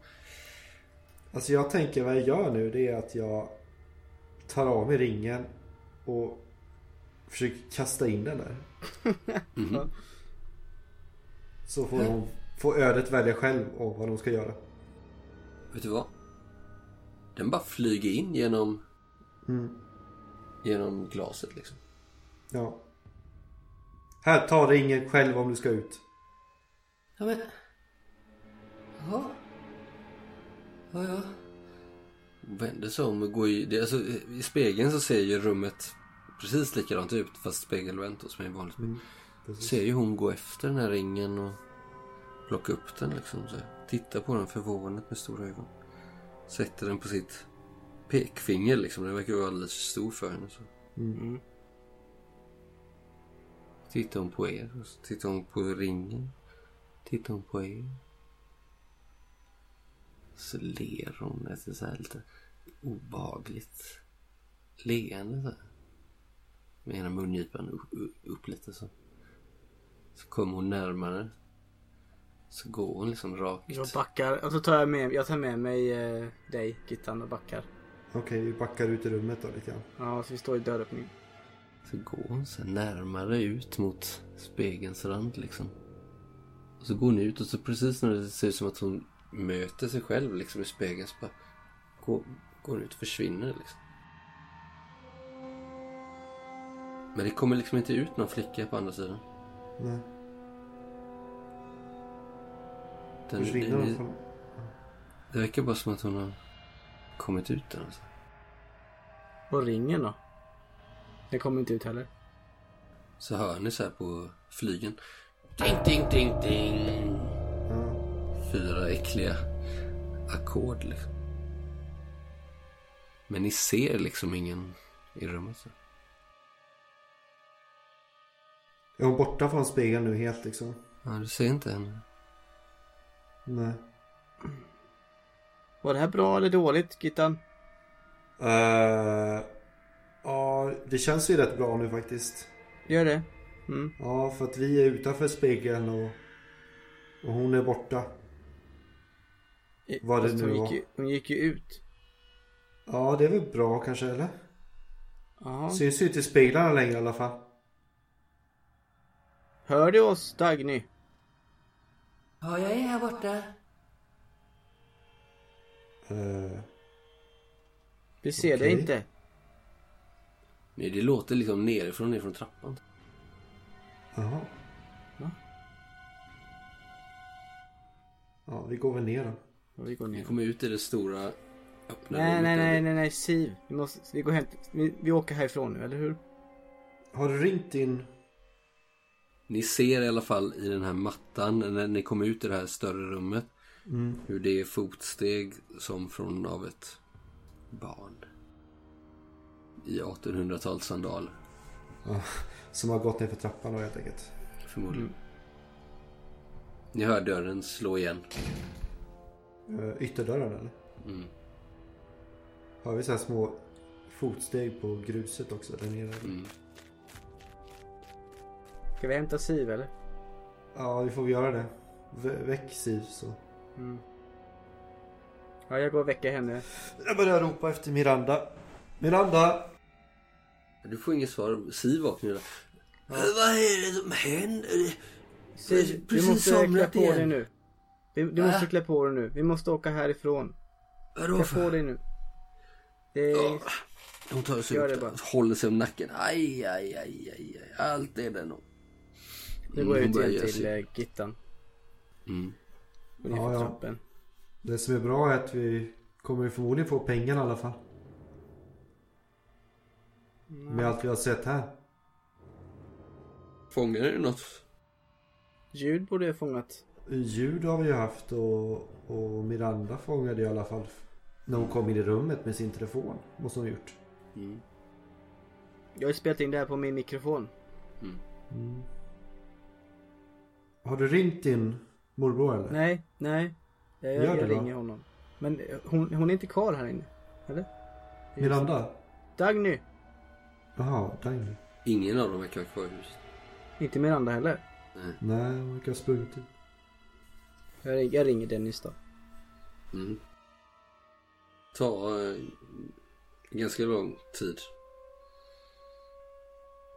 Alltså jag tänker vad jag gör nu det är att jag tar av mig ringen och försöker kasta in den där. Mhm. Så får hon får ödet välja själv om vad de ska göra. Vet du vad? Den bara flyger in genom... Genom glaset liksom. Ja. Här, ta ringen själv om du ska ut. Ja men... Jaha. Ja, ja. Hon vänder sig om och går i... Det, alltså, I spegeln så ser ju rummet precis likadant ut fast spegelvänt då, som är vanligt. ser ju hon gå efter den här ringen och plocka upp den liksom. Så. Titta på den förvånat med stora ögon. Sätter den på sitt pekfinger liksom. Den verkar vara alldeles för stor för henne. Så. Mm. Tittar hon på er och så tittar hon på ringen. Tittar hon på er. Så ler hon ett så här lite obehagligt leende så här. Med ena mungipan upp, upp lite så. Så kommer hon närmare. Så går hon liksom rakt. Jag backar. Och så tar jag med, jag tar med mig eh, dig, Gittan, och backar. Okej, vi backar ut i rummet då lite grann. Ja, så vi står i dörröppningen. Så går hon så närmare ut mot spegelns rand liksom. Och så går hon ut och så precis när det ser ut som att hon möter sig själv liksom i spegeln så bara går, går ut och försvinner liksom. Men det kommer liksom inte ut någon flicka på andra sidan. Nej. Den, Försvinner den, de är- från... Det verkar bara som att hon har kommit ut där alltså. Och ringen då? Den kommer inte ut heller. Så hör ni så här på flygen. Ding, ding, ding, ding. Fyra äckliga ackord liksom. Men ni ser liksom ingen i rummet. Så. Är hon borta från spegeln nu helt liksom? Ja, du ser inte henne. Nej. Var det här bra eller dåligt, Gittan? Uh, ja, det känns ju rätt bra nu faktiskt. Gör det? Mm. Ja, för att vi är utanför spegeln och, och hon är borta. Vad det nu hon gick, ju, hon gick ju ut. Ja, det är väl bra kanske eller? Jaha. Syns ju inte i speglarna längre i alla fall. Hör du oss, Dagny? Ja, jag är här borta. Uh, Vi ser dig Okej. inte. Nej, det låter liksom nerifrån, nerifrån trappan. jaha. Ja, vi går väl ner då. Vi går Vi ner. kommer ut i det stora öppna Nej, rummet nej, nej, nej, nej, Siv. Vi måste, vi går hem. Vi, vi åker härifrån nu, eller hur? Har du ringt din... Ni ser i alla fall i den här mattan när ni kommer ut i det här större rummet Mm. hur det är fotsteg som från av ett barn. I 1800-talssandaler Ja, som har gått ner för trappan då helt enkelt. förmodligen. Ni hör dörren slå igen. Uh, ytterdörren eller? Mm. Har vi så här små fotsteg på gruset också där nere? Mm. Ska vi hämta Siv, eller? Ja, vi får väl göra det. Vä- väck Siv så. Mm. Ja, jag går och väcker henne. Jag börjar ropa efter Miranda. Miranda! Du får inget svar. Siv vaknar där. Vad är det som händer? Siv, du måste klä på igen. dig nu. Du, du Va? måste klä på dig nu. Vi måste åka härifrån. Vadå Klä på för? dig nu. Det är... Ja. Hon tar sig Gör upp bara. håller sig om nacken. Aj, aj, aj, aj, aj. Allt är det nog. Nu går jag hon ut igen till sig- eh, Gittan. Mm. Ja, för ja. trappen. Det som är bra är att vi kommer förmodligen få pengarna i alla fall. Med allt vi har sett här. Fångar du något? Ljud borde jag fångat. Ljud har vi ju haft och, och Miranda fångade i alla fall när hon kom in i rummet med sin telefon. Måste hon ha gjort. Mm. Jag har spelat in det här på min mikrofon. Mm. Har du ringt din morbror eller? Nej, nej. Jag, jag, Gör jag då. ringer honom. Men eh, hon, hon är inte kvar här inne. Eller? Miranda? Dagny. Jaha, Dagny. Ingen av dem verkar vara kvar i huset. Inte Miranda heller. Nej, hon verkar ha sprungit ut. Jag, jag ringer Dennis då. Mm. Ta eh, ganska lång tid.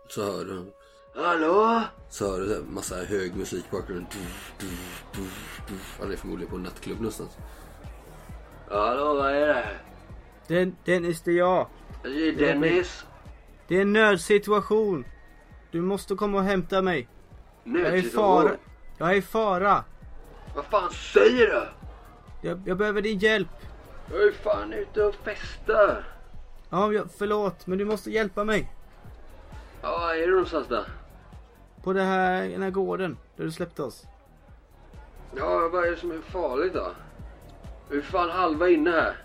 Så hör du. Hallå? Så hör du så här massa hög musik i bakgrunden. Han är förmodligen på en nattklubb någonstans. Hallå, vad är det? Den, Dennis, det är jag. Det är Dennis. Det är en nödsituation. Du måste komma och hämta mig. Jag är i fara. Jag är i fara. Vad fan säger du? Jag, jag behöver din hjälp. Jag är fan ute och festar. Ja, jag, förlåt, men du måste hjälpa mig. Ja, är du någonstans där? På det här, den här gården där du släppte oss. Ja, vad är det som är farligt då? Vi är fan halva inne här.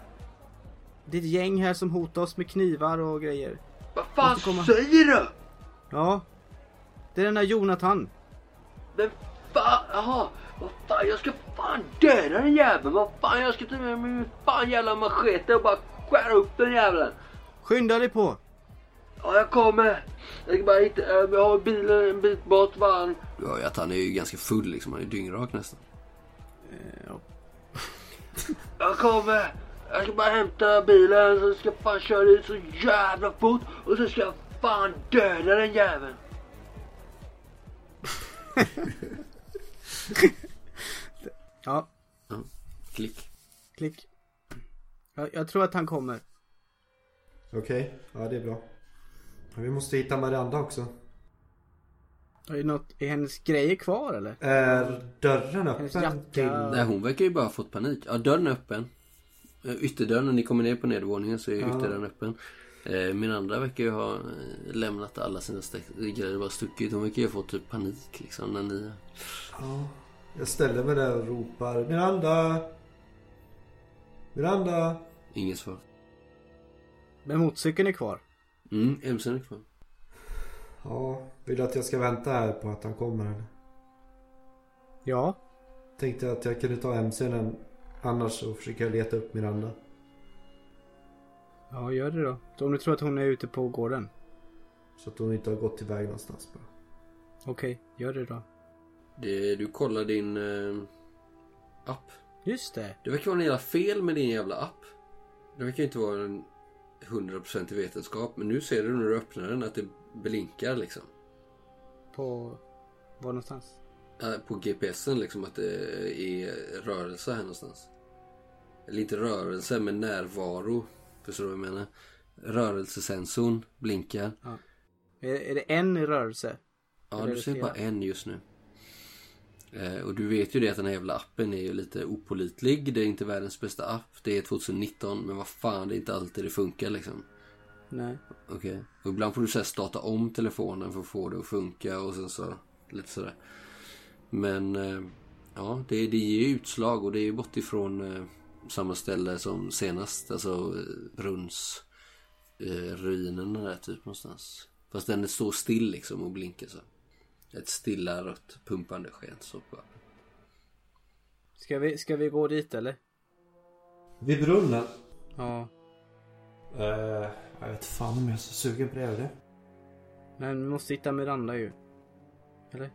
Det är ett gäng här som hotar oss med knivar och grejer. Vad fan säger du? Ja. Det är den där Jonathan. Men fan, jaha. Vad fan, jag ska fan döda den jäveln. Vad fan, jag ska ta med mig min fan jävla machete och bara skära upp den jäveln. Skynda dig på. Ja, jag kommer. Jag ska bara hitta, jag har bilen en bit bort van. Du hör ju att han är ju ganska full liksom. Han är dyngrak nästan. Ja. Jag kommer. Jag ska bara hämta bilen så ska jag fan köra dit så jävla fort. Och så ska jag fan döda den jäveln. Ja, Klick. klick. Jag, jag tror att han kommer. Okej, ja det är bra. Vi måste hitta Miranda också. Är, det något, är hennes grejer kvar eller? Är dörren öppen till... Nej, hon verkar ju bara ha fått panik. Ja, dörren är öppen. Eh, Ytterdörren, när ni kommer ner på nedervåningen så är ytterdörren öppen. Eh, Min andra verkar ju ha eh, lämnat alla sina grejer och bara stuckit. Hon verkar ju ha fått typ panik liksom när ni... Ja. Jag ställer mig där och ropar Miranda! Miranda! Inget svar. Men motorcykeln är kvar. Mm, MC'n är kvar. Ja, vill du att jag ska vänta här på att han kommer eller? Ja. Tänkte att jag kunde ta MC'n än- annars så försöker jag leta upp Miranda. Ja, gör det då. Så om du tror att hon är ute på gården. Så att hon inte har gått iväg någonstans bara. Okej, gör det då. Det, du kollar din eh, app. Just det. Det verkar vara en jävla fel med din jävla app. Det verkar inte vara en 100% i vetenskap. Men nu ser du när du öppnar den att det blinkar liksom. På... Var någonstans? Eh, På GPSen liksom att det är rörelse här någonstans. Eller inte rörelse men närvaro. Förstår du vad jag menar? Rörelsesensorn blinkar. Är, är det en rörelse? Ja, Eller du ser bara en just nu. Eh, och du vet ju det att den här jävla appen är ju lite opolitlig. Det är inte världens bästa app. Det är 2019 men vad fan det är inte alltid det funkar liksom. Nej. Okej. Och ibland får du så starta om telefonen för att få det att funka och sen så lite sådär. Men eh, ja, det, det ger ju utslag och det är ju bort ifrån eh, samma ställe som senast. Alltså Brunns eh, ruinerna där typ någonstans. Fast den står still liksom och blinkar så. Ett stilla rött pumpande sken så på appen. Ska vi, ska vi gå dit eller? Vid brunnen? Ja. Uh, jag vet fan om jag är så sugen på det. Eller? Men vi måste hitta Miranda ju. Eller?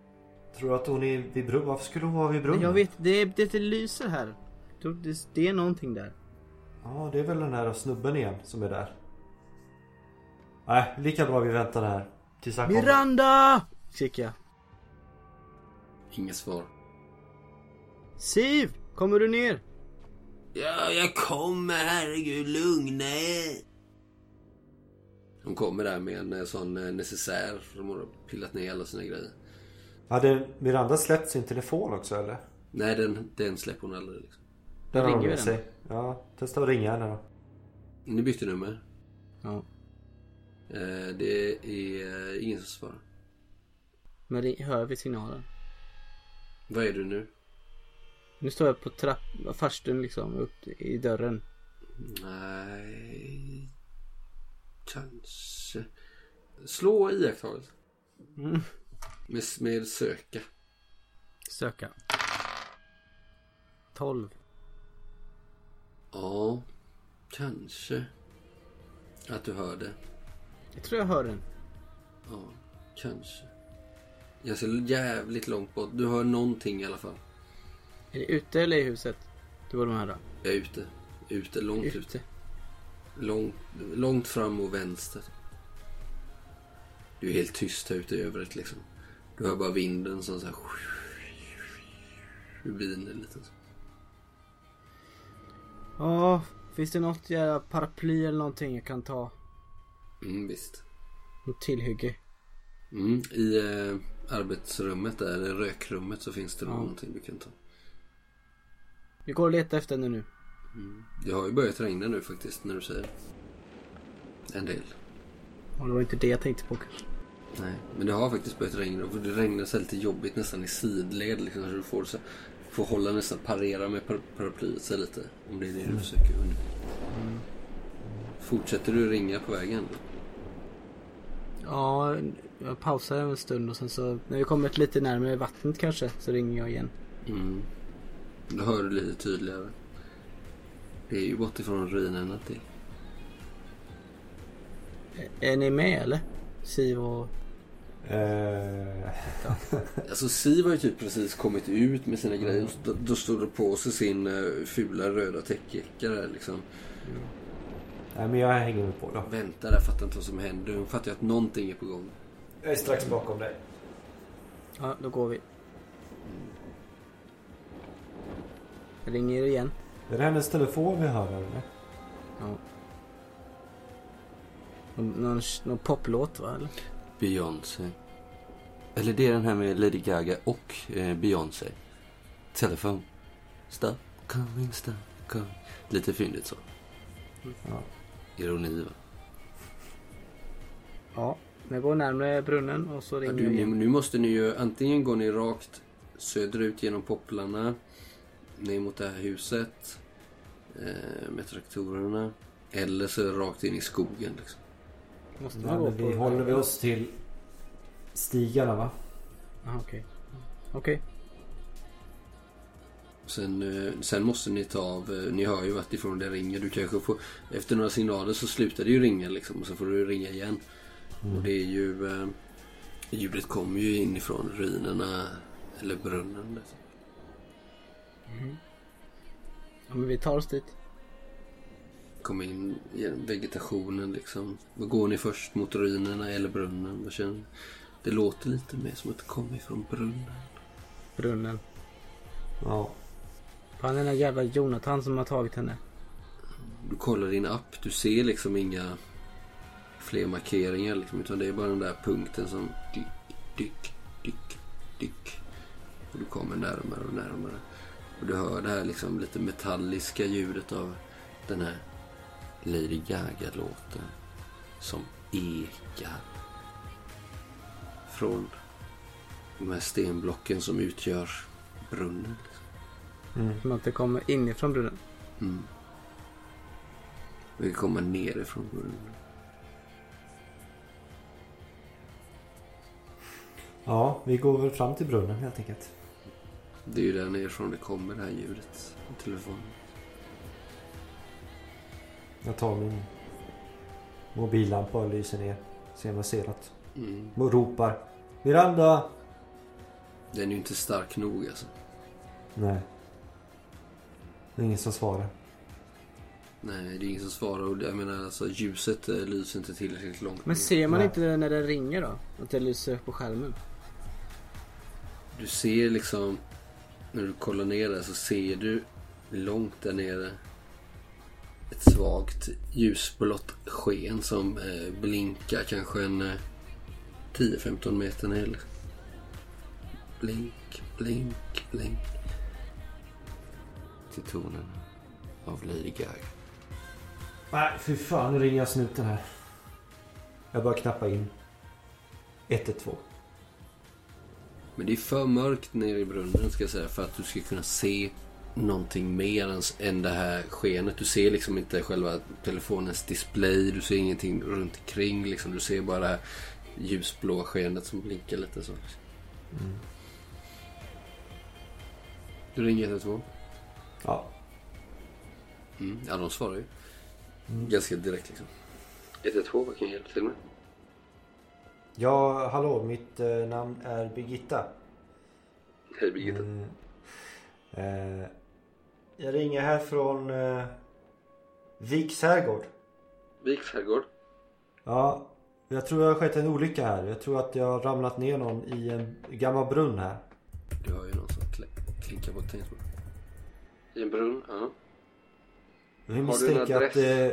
Tror du att hon är vid brunnen? Varför skulle hon vara vid brunnen? Jag vet, det, det, det lyser här. Det, det är någonting där. Ja, det är väl den här snubben igen som är där. Nej, lika bra vi väntar här. Tills han kommer. Miranda! Skriker jag. Inget svar. Siv! Kommer du ner? Ja, jag kommer. Herregud, lugna er. Hon kommer där med en eh, sån eh, necessär. för De har pillat ner alla sina grejer. Hade Miranda släppt sin telefon också eller? Nej, den, den släpper hon aldrig. Liksom. Den har ringer hon med den. sig. Ja, testa att ringa henne då. Ni bytte nummer. Ja. Eh, det är ingen som svarar. Men det, hör vi signalen? Vad är du nu? Nu står jag på trapp, farstun liksom, upp i dörren. Nej... Kanske... Slå iakttagelse. Mm. Med, med söka. Söka. 12. Ja, kanske. Att du hör det. Jag tror jag hör den. Ja, kanske. Jag ser jävligt långt bort. Du hör någonting i alla fall. Är det ute eller i huset? Du borde höra. Jag är ute. Ute, långt ute. Ute. Långt, långt fram och vänster. Du är helt tyst här ute i övrigt liksom. Du hör bara vinden som så här... Rubiner lite. så. Ja, finns det något jävla paraply eller någonting jag kan ta? Mm, visst. Något tillhygge? Mm, I eh, arbetsrummet där, eller rökrummet så finns det Ja. någonting du kan ta. Vi går och letar efter henne nu. Det har ju börjat regna nu faktiskt när du säger. En del. Ja, det var inte det jag tänkte på kanske. Nej, men det har faktiskt börjat regna. För det regnar så lite jobbigt nästan i sidled. Liksom, så du får, så, får hålla nästan parera med par, paraplyet så lite. Om det är det du försöker undvika. Fortsätter du ringa på vägen? Ja, jag pausar en stund och sen så när vi kommer lite närmare vattnet kanske så ringer jag igen. Mm. Då hör du lite tydligare. Det är ju bort ifrån ruinerna till. Är- Är ni med eller? Siv och... Eh, Alltså Siv har ju typ precis kommit ut med sina grejer. Och Då, då står det på sig sin uh, fula röda täckjacka där liksom. nej men jag hänger med på då. Väntar där, fattar inte vad som händer. Hon fattar ju att någonting är på gång. Jag är strax bakom dig. Ja, då går vi. Jag ringer igen. Är det hennes telefon vi hör eller? Ja. Någon, någon, poplåt va eller? Beyoncé. Eller det är den här med Lady Gaga och eh, Beyoncé. Telefon. Stop calling stop. kung. Lite fyndigt så. Ja. Ironi va? Ja, ni går närmare brunnen och så Ja, ringer du, jag nu, igen. nu måste ni ju antingen gå ni rakt söderut genom popplarna. Ner mot det här huset. Eh, med traktorerna. Eller så rakt in i skogen liksom. Måste Nej, man gå men vi på... håller vi oss till stigarna va? Aha, okej. Okej. Sen, eh, sen måste ni ta av, eh, ni hör ju vart ifrån det ringer. Du kanske får, efter några signaler så slutar det ju ringa liksom. Och så får du ringa igen. Och det är ju, eh, ljudet kommer ju inifrån ruinerna. Eller brunnen. Liksom. Ja, men vi tar oss dit. Kommer in genom vegetationen liksom. Vad går ni först mot ruinerna eller brunnen? Vad känner? Det låter lite mer som att det kommer ifrån brunnen. Brunnen. Ja. Fan den där jävla Jonathan som har tagit henne. Du kollar din app, du ser liksom inga fler markeringar liksom, utan det är bara den där punkten som dyk, dyk, dyk, dyk. Och du kommer närmare och närmare. Och du hör det här liksom lite metalliska ljudet av den här Lady Gaga-låten som ekar från de här stenblocken som utgör brunnen. Som att det kommer inifrån brunnen. Mm. Vi kommer nerifrån brunnen. Ja, vi går väl fram till brunnen helt enkelt. Det är ju där nerifrån det kommer det här ljudet telefonen. Jag tar min mobillampa och lyser ner. Ser om jag ser något. Mm. Och ropar. Miranda! Den är ju inte stark nog alltså. Nej. Det är ingen som svarar. Nej, det är ingen som svarar och jag menar alltså ljuset eh, lyser inte tillräckligt långt. Men ser man Nej. inte när det ringer då? Att det lyser upp på skärmen? Du ser liksom, när du kollar ner där så ser du långt där nere ett svagt ljusblått sken som eh, blinkar kanske en eh, 10-15 meter ner. Blink, blink, blink. Till tonen av Lady Gaga. Nej, fy fan. Nu ringer jag snuten här. Jag bara knappa in. 112. Men det är för mörkt nere i brunnen ska jag säga för att du ska kunna se någonting mer än, än det här skenet. Du ser liksom inte själva telefonens display. Du ser ingenting runt omkring. Liksom. Du ser bara det här ljusblåa skenet som blinkar lite så. Liksom. Du ringer 112? Ja. Mm. Ja, de svarar ju. Ganska direkt liksom. 112, vad kan jag hjälpa till med? Ja, hallå. Mitt eh, namn är Birgitta. Hej Birgitta. Mm. Eh, jag ringer här från eh, Viks herrgård. Viks herrgård. Ja, jag tror det har skett en olycka här. Jag tror att jag har ramlat ner någon i en gammal brunn här. Du har ju någon som kl- klinkar på ett tangentbord. I en brunn, ja. Vi du en misstänker att... adress? Eh,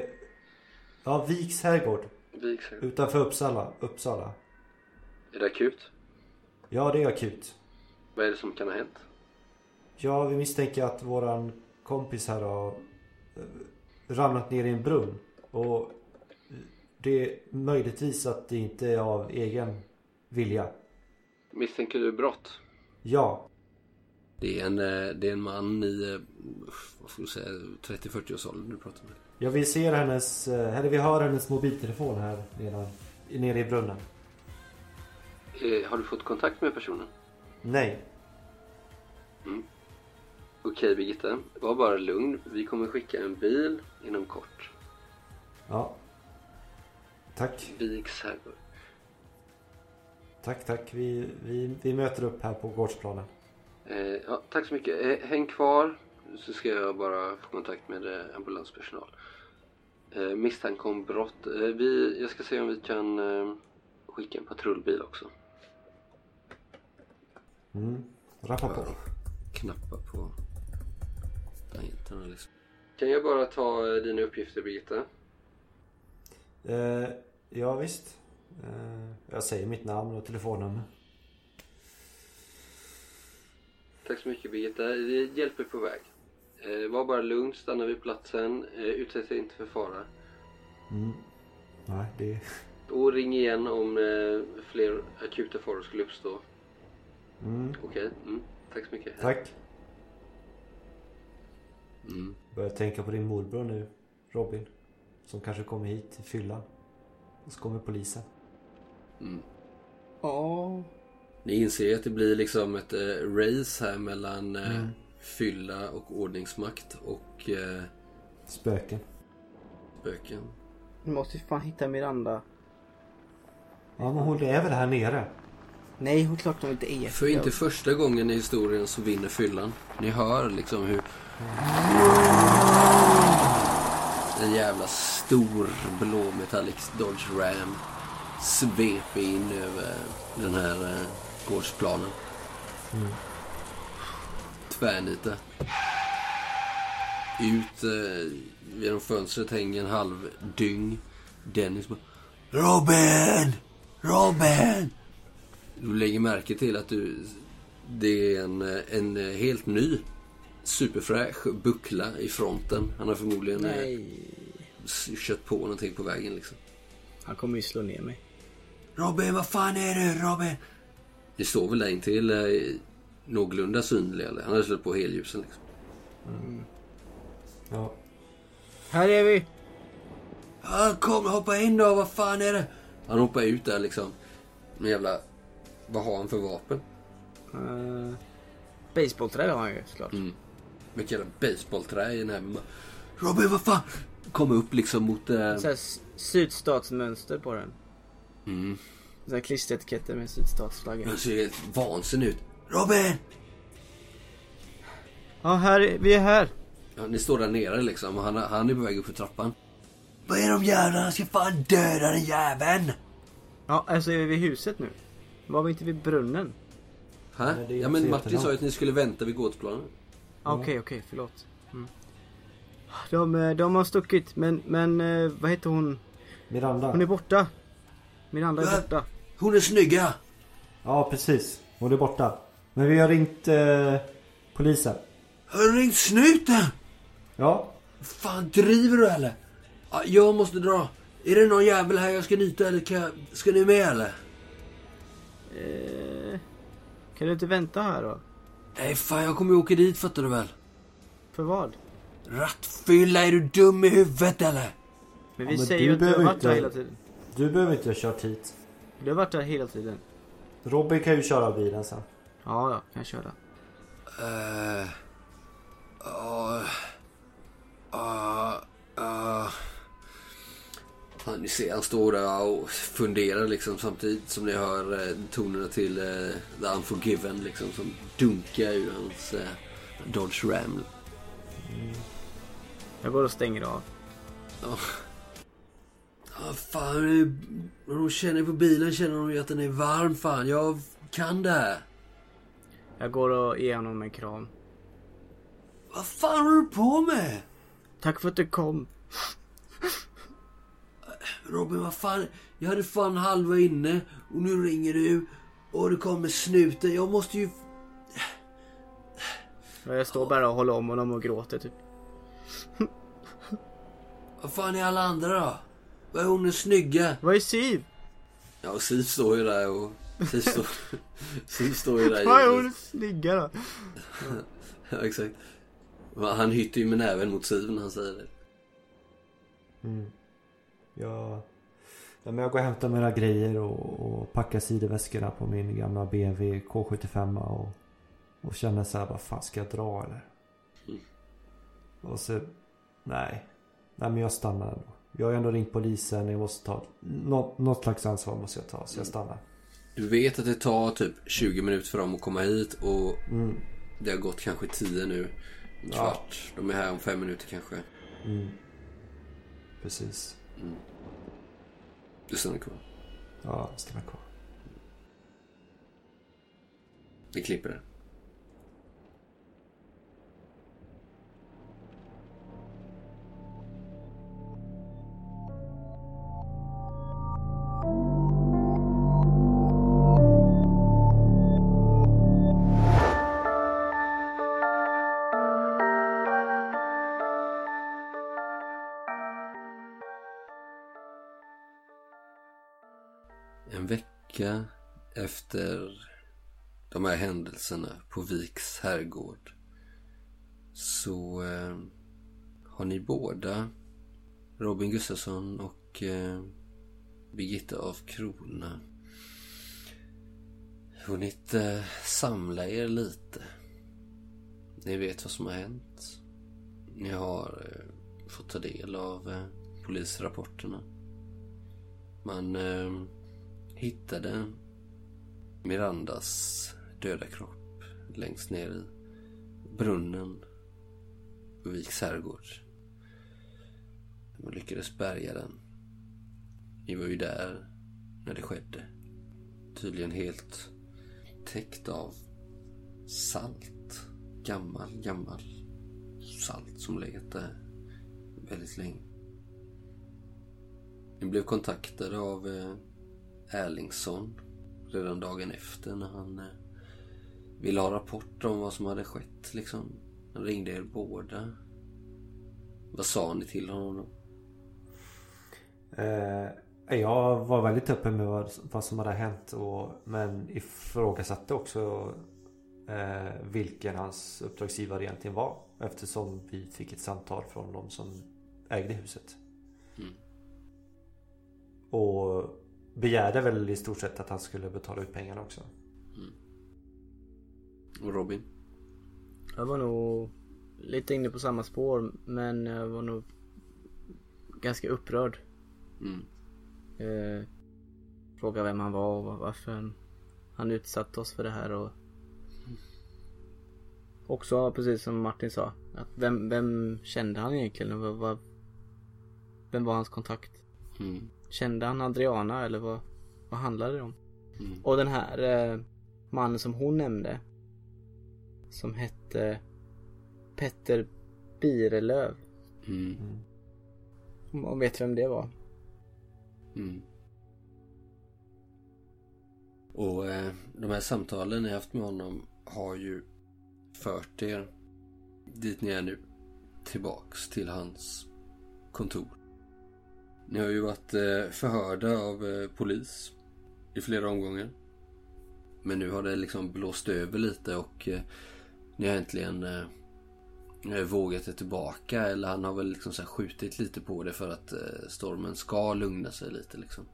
ja, Viks herrgård. Viks herrgård. Utanför Uppsala. Uppsala. Är det akut? Ja, det är akut. Vad är det som kan ha hänt? Ja, vi misstänker att våran kompis här har eh, ramlat ner i en brunn. Och det är möjligtvis att det inte är av egen vilja. Misstänker du brott? Ja, Det är en, eh, det är en man i, eh, vad får du säga, 30-40-årsåldern du pratar med. ja vi ser hennes, eller vi hör hennes mobiltelefon här nedan, nere i brunnen. Eh, har du fått kontakt med personen? Nej. Okej Birgitta, var bara lugn. Vi kommer skicka en bil inom kort. Ja. Tack, Viks herrgård. tack, tack. Vi, vi, vi möter upp här på gårdsplanen. Eh, ja, tack så mycket. Eh, häng kvar så ska jag bara få kontakt med eh, ambulanspersonal. Eh, misstanke om brott. Eh, vi, jag ska se om vi kan eh, skicka en patrullbil också. Mm. Rappa på. Knappa på tangenterna liksom. Kan jag bara ta eh, dina uppgifter Birgitta? Eh, ja, visst. Eh, jag säger mitt namn och telefonnummer. Tack så mycket Birgitta. Eh, Hjälp är på väg. Eh, var bara lugn, stanna vid platsen. Eh, utsätt dig inte för fara. Mm. Nej, det... Och ring igen om eh, fler akuta faror skulle uppstå. Mm. Okej, mm. tack så mycket. Tack. Mm. Börjar tänka på din morbror nu, Robin. Som kanske kommer hit till fyllan. Och så kommer polisen. Mm. Ja. Ni inser ju att det blir liksom ett eh, race här mellan eh, Mm. fylla och ordningsmakt och eh, Spöken. spöken. Vi måste ju fan hitta Miranda. Ja, men hon är väl här nere? Nej, hon klart hon inte är. För inte första gången i historien så vinner fyllan. Ni hör liksom hur en jävla stor blå metallic Dodge Ram sveper in över den här eh, gårdsplanen. Tvärnita. Ut eh, genom fönstret hänger en halv dyng. Dennis bara Robin! Robin! Du lägger märke till att du, det är en, en helt ny superfräsch buckla i fronten. Han har förmodligen eh, Nej. kört på någonting på vägen liksom. Han kommer ju slå ner mig. Robin, vad fan är det Robin? Det står väl där intill eh, någorlunda synlig eller? Han har slagit på helljusen liksom. Ja. Här är vi! Ja, kom hoppa in då, vad fan är det? Han hoppar ut där liksom. Med jävla... Vad har han för vapen? Uh, Basebollträ har han ju såklart. Mm. Ett jävla basebollträ i näven. Robin, vad fan? Kommer upp liksom mot... Eh... Så här sydstatsmönster på den. Mm. Så här klisteretiketter med sydstatsflaggan. Han ser helt vansinnig ut. Robin! Ja, här, är- vi är här. Ja, ni står där nere liksom och han, han är på väg upp för trappan. Vad är de jävlarna? Ska fan döda den jäveln! Ja, alltså är vi vid huset nu? Var vi inte vid brunnen? Hä? Nej, Ja men Martin sa ju att ni skulle vänta vid gårdsplanen. Ah, Okej, okej, förlåt. Mm. De, eh, de har stuckit, men, men eh, vad heter hon? Miranda. Hon är borta. Miranda är borta. Hon är snygga! Ja, precis. Hon är borta. Men vi har ringt eh, polisen. Har du ringt snuten? Ja. Fan driver du eller? Ja, jag måste dra. Är det någon jävel här jag ska nyta eller jag... ska ni med eller? Eh, kan du inte vänta här då? Nej fan jag kommer ju åka dit fattar du väl? För vad? Rattfylla, är du dum i huvudet eller? Men vi men säger du ju att du har behöver varit inte- hela tiden. Du behöver inte ha kört hit. Du har varit där hela tiden. Robin kan ju köra bilen sen. Ja, ja, kan jag köra. Eh... Ja... Ja... Ja... Han, ni ser, han står där och funderar liksom samtidigt som ni hör eh, tonerna till eh, The Unforgiven liksom som dunkar ur hans eh, Dodge Ram. Jag går och stänger av. Ja, ah, fan. När de känner på bilen känner de ju att den är varm fan. Jag kan det här. Jag går och ger honom en kram. Vad fan håller du på med? Tack för att du kom. Robin, vad fan. Jag hade fan halva inne och nu ringer du. Och det kommer snuten. Jag måste ju... Jag står bara och håller om honom och gråter typ. Vad fan är alla andra då? Vad är hon den snygga? Vad är Siv? Ja, Siv står ju där och... Siv står, Siv står ju där Vad är hon snygga då? Ja, exakt. Han hytter ju med näven mot Siv när han säger det. Mm. Jag, ja, men jag går och hämtar mina grejer och, och packar sidoväskorna på min gamla BMW K75 och, och känner så här, vad fan ska jag dra eller? Mm. Och så, nej. Nej men jag stannar ändå. Jag har ändå ringt polisen, jag måste ta, något, något slags ansvar måste jag ta så jag stannar. Du vet att det tar typ 20 minuter för dem att komma hit och Mm. det har gått kanske 10 nu. En Ja. kvart. De är här om fem minuter kanske. Mm. Precis. Du stannar kvar. Ja, jag stannar kvar. Vi klipper det. Vecka efter de här händelserna på Viks herrgård så eh, har ni båda, Robin Gustafsson och eh, Birgitta af Krona, hunnit eh, samla er lite. Ni vet vad som har hänt. Ni har eh, fått ta del av eh, polisrapporterna. Man eh, hittade Mirandas döda kropp längst ner i brunnen på Viks herrgård. De lyckades bärga den. Ni var ju där när det skedde. Tydligen helt täckt av salt. Gammal, gammal salt som legat där väldigt länge. Ni blev kontaktade av eh, Erlingsson redan dagen efter när han eh, ville ha rapport om vad som hade skett liksom. Han ringde er båda. Vad sa ni till honom? Eh, jag var väldigt öppen med vad, vad som hade hänt och, men ifrågasatte också eh, vilken hans uppdragsgivare egentligen var. Eftersom vi fick ett samtal från de som ägde huset. Mm. Och begärde väl i stort sett att han skulle betala ut pengarna också. Mm. Och Robin? Jag var nog lite inne på samma spår men jag var nog ganska upprörd. Mm. Eh, fråga vem han var och varför han, han utsatte oss för det här och Också precis som Martin sa. Att vem, vem kände han egentligen? Vad, vad, vem var hans kontakt? Mm. Kände han Adriana eller vad, vad handlade det om? Mm. Och den här eh, mannen som hon nämnde. Som hette Petter Birelöv. Mm. Och vet vem det var? Mm. Och eh, de här samtalen ni haft med honom har ju fört er dit ni är nu. Tillbaks till hans kontor. Ni har ju varit eh, förhörda av eh, polis i flera omgångar. Men nu har det liksom blåst över lite och eh, ni har äntligen vågat er tillbaka. Eller han har väl liksom så skjutit lite på det för att stormen ska lugna sig lite liksom.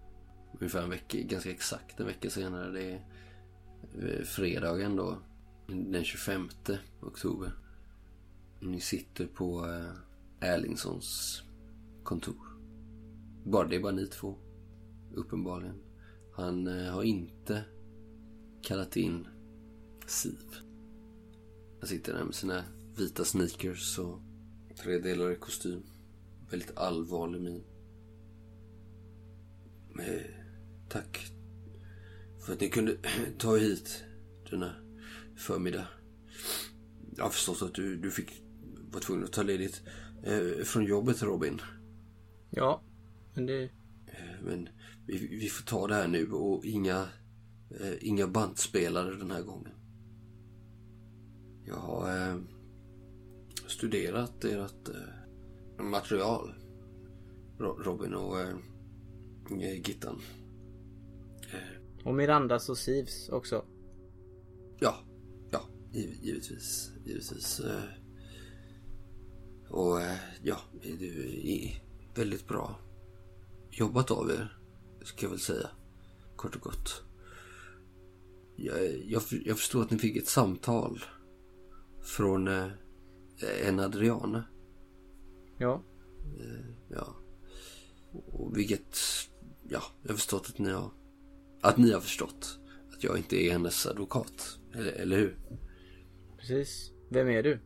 Ungefär en vecka, ganska exakt en vecka senare. Det är fredagen då. Den 25 oktober. Ni sitter på Erlingssons kontor. Bara det är bara ni två. Uppenbarligen. Han eh, har inte kallat in Siv. Han sitter där med sina vita sneakers och tredelade kostym. Väldigt allvarlig min. Men, tack för att ni kunde ta hit denna förmiddag. Jag har förstått att du, du fick var tvungen att ta ledigt eh, från jobbet Robin. Ja, men det... Eh, men vi, vi får ta det här nu och inga, eh, inga bandspelare den här gången. Jag har eh, studerat ert eh, material. Robin och eh, Gittan. Eh. Och Mirandas och Sivs också. Ja, ja, givetvis. Givetvis. Eh. Och ja, du är väldigt bra jobbat av er. Ska jag väl säga. Kort och gott. Jag, jag, jag förstår att ni fick ett samtal. Från eh, en Adriana. Ja. Eh, ja. Och vilket... Ja, jag har förstått att ni har... Att ni har förstått. Att jag inte är hennes advokat. Eller, eller hur? Precis. Vem är du?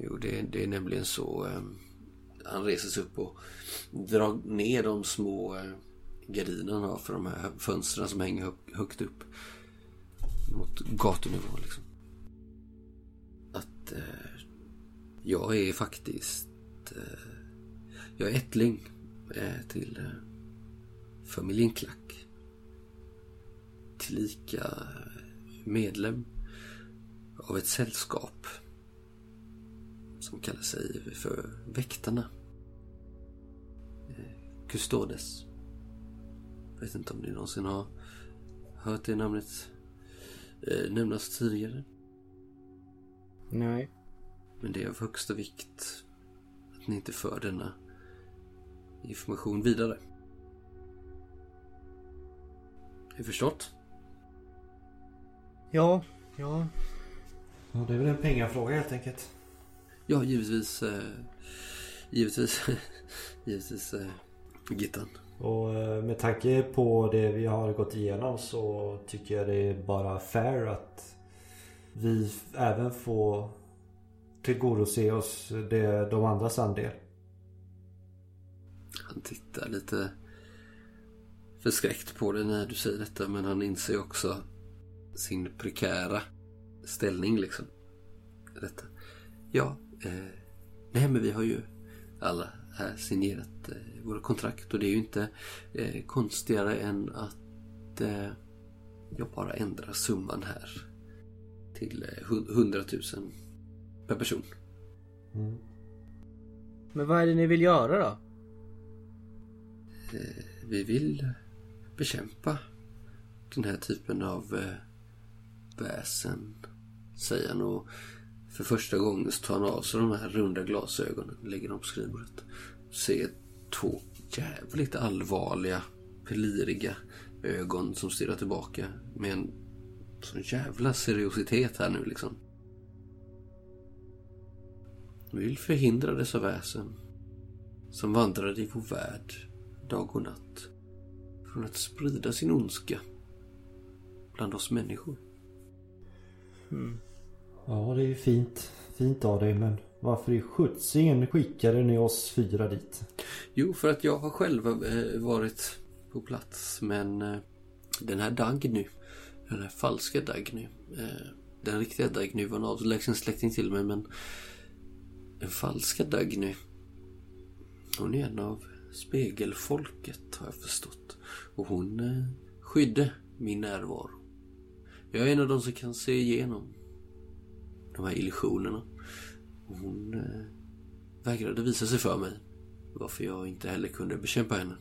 Jo, det, det är nämligen så... Eh, han reser sig upp och drar ner de små eh, gardinerna för de här fönstren som hänger högt upp mot gatunivå. Liksom. Att eh, jag är faktiskt eh, jag är ättling eh, till eh, familjen Klack. Tillika eh, medlem av ett sällskap som kallar sig för Väktarna. Custodes. Jag vet inte om ni någonsin har hört det namnet eh, nämnas tidigare. Nej. Men det är av högsta vikt att ni inte för denna information vidare. Är förstått? Ja, ja. Ja, det är väl en pengafråga helt enkelt. Ja, givetvis. Eh, givetvis. givetvis eh, Gittan. Och eh, med tanke på det vi har gått igenom så tycker jag det är bara fair att vi även får tillgodose oss det, de andras andel. Han tittar lite förskräckt på dig när du säger detta men han inser också sin prekära ställning liksom. Detta. Ja, eh, nej men vi har ju alla här signerat eh, våra kontrakt och det är ju inte eh, konstigare än att eh, jag bara ändrar summan här till eh, 100 000 per person. Men vad är det ni vill göra då? Vi vill bekämpa den här typen av väsen, säger han och för första gången så tar han av sig de här runda glasögonen och lägger dem på skrivbordet. Ser två jävligt allvarliga, peliriga ögon som stirrar tillbaka med en sån jävla seriositet här nu liksom. Vi vill förhindra dessa väsen som vandrar i vår värld dag och natt från att sprida sin ondska bland oss människor. Mm. Ja, det är ju fint. Fint av dig men varför i sjuttsingen skickade ni oss fyra dit? Jo, för att jag har själv eh, varit på plats men eh, den här Dagny, den här falska Dagny, eh, den riktiga Dagny var en avlägsen släkting till mig men den falska Dagny, hon är en av spegelfolket har jag förstått. Och hon skydde min närvaro. Jag är en av de som kan se igenom de här illusionerna. Och hon eh, vägrade visa sig för mig. Varför jag inte heller kunde bekämpa henne.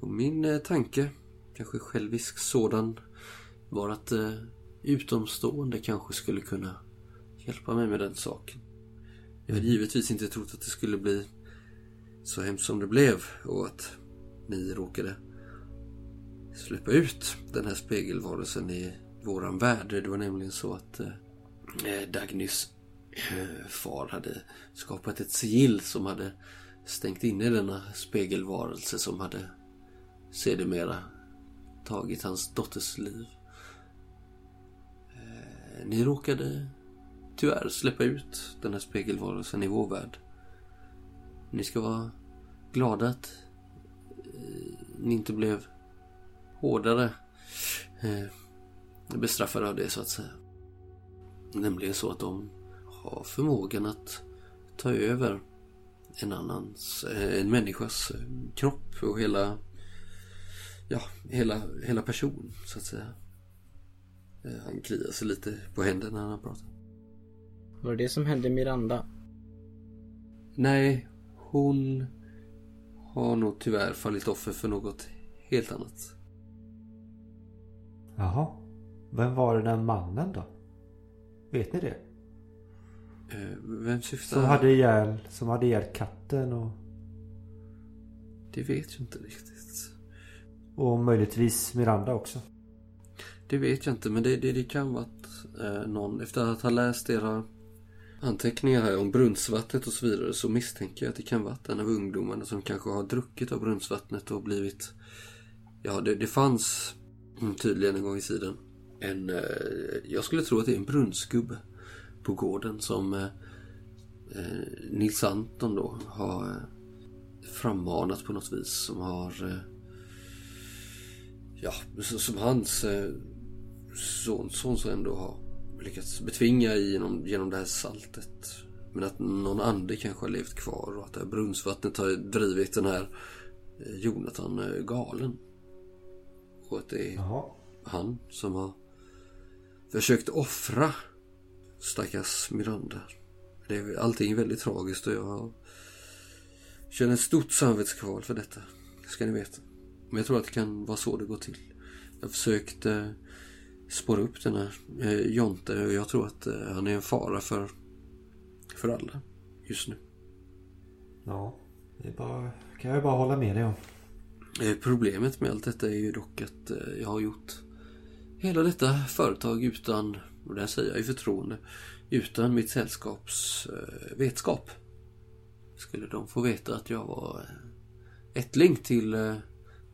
Och min eh, tanke, kanske självisk sådan, var att eh, utomstående kanske skulle kunna hjälpa mig med den saken. Jag hade givetvis inte trott att det skulle bli så hemskt som det blev och att ni råkade släppa ut den här spegelvarelsen i våran värld. Det var nämligen så att eh, Eh, Dagnys eh, far hade skapat ett sigill som hade stängt inne denna spegelvarelse som hade sedermera tagit hans dotters liv. Eh, ni råkade tyvärr släppa ut den här spegelvarelsen i vår värld. Ni ska vara glada att ni inte blev hårdare bestraffade av det så att säga. Nämligen så att de har förmågan att ta över en annans, eh, en människas eh, kropp och hela, ja, hela, hela person så att säga. Eh, Han kliar sig lite på händerna när han pratar. Var det det som hände Miranda? Nej, hon har nog tyvärr fallit offer för något helt annat. Jaha. Vem var den där mannen då? Vet ni det? Eh, Vem syftar Som hade ihjäl, som hade ihjäl katten och, Det vet jag inte riktigt. och möjligtvis Miranda också. Det vet jag inte men det, det, det kan vara att eh, någon efter att ha läst era anteckningar här om brunnsvattnet och så vidare så misstänker jag att det kan vara en av ungdomarna som kanske har druckit av brunnsvattnet och blivit Ja det, det fanns tydligen en gång i tiden en eh, Jag skulle tro att det är en brunnsgubbe på gården som eh, eh, Nils Anton då har frammanat på något vis som har Ja, så- som hans eh, son, son som ändå har lyckats betvinga genom, genom det här saltet. Men att någon ande kanske har levt kvar och att det här brunnsvattnet har drivit den här Jonathan galen. Och att det är Jaha. han som har försökt offra stackars Miranda. Det är, allting väldigt tragiskt och jag känner ett stort samvetskval för detta. Det ska ni veta. Men jag tror att det kan vara så det går till. Jag försökte spåra upp den här eh, Jonte och jag tror att eh, han är en fara för, för alla just nu. Ja, det bara, kan jag bara hålla med dig om. Eh, problemet med allt detta är ju dock att eh, jag har gjort hela detta företag utan, och det här säger jag i förtroende, utan mitt sällskaps eh, vetskap. Skulle de få veta att jag var eh, ättling till eh,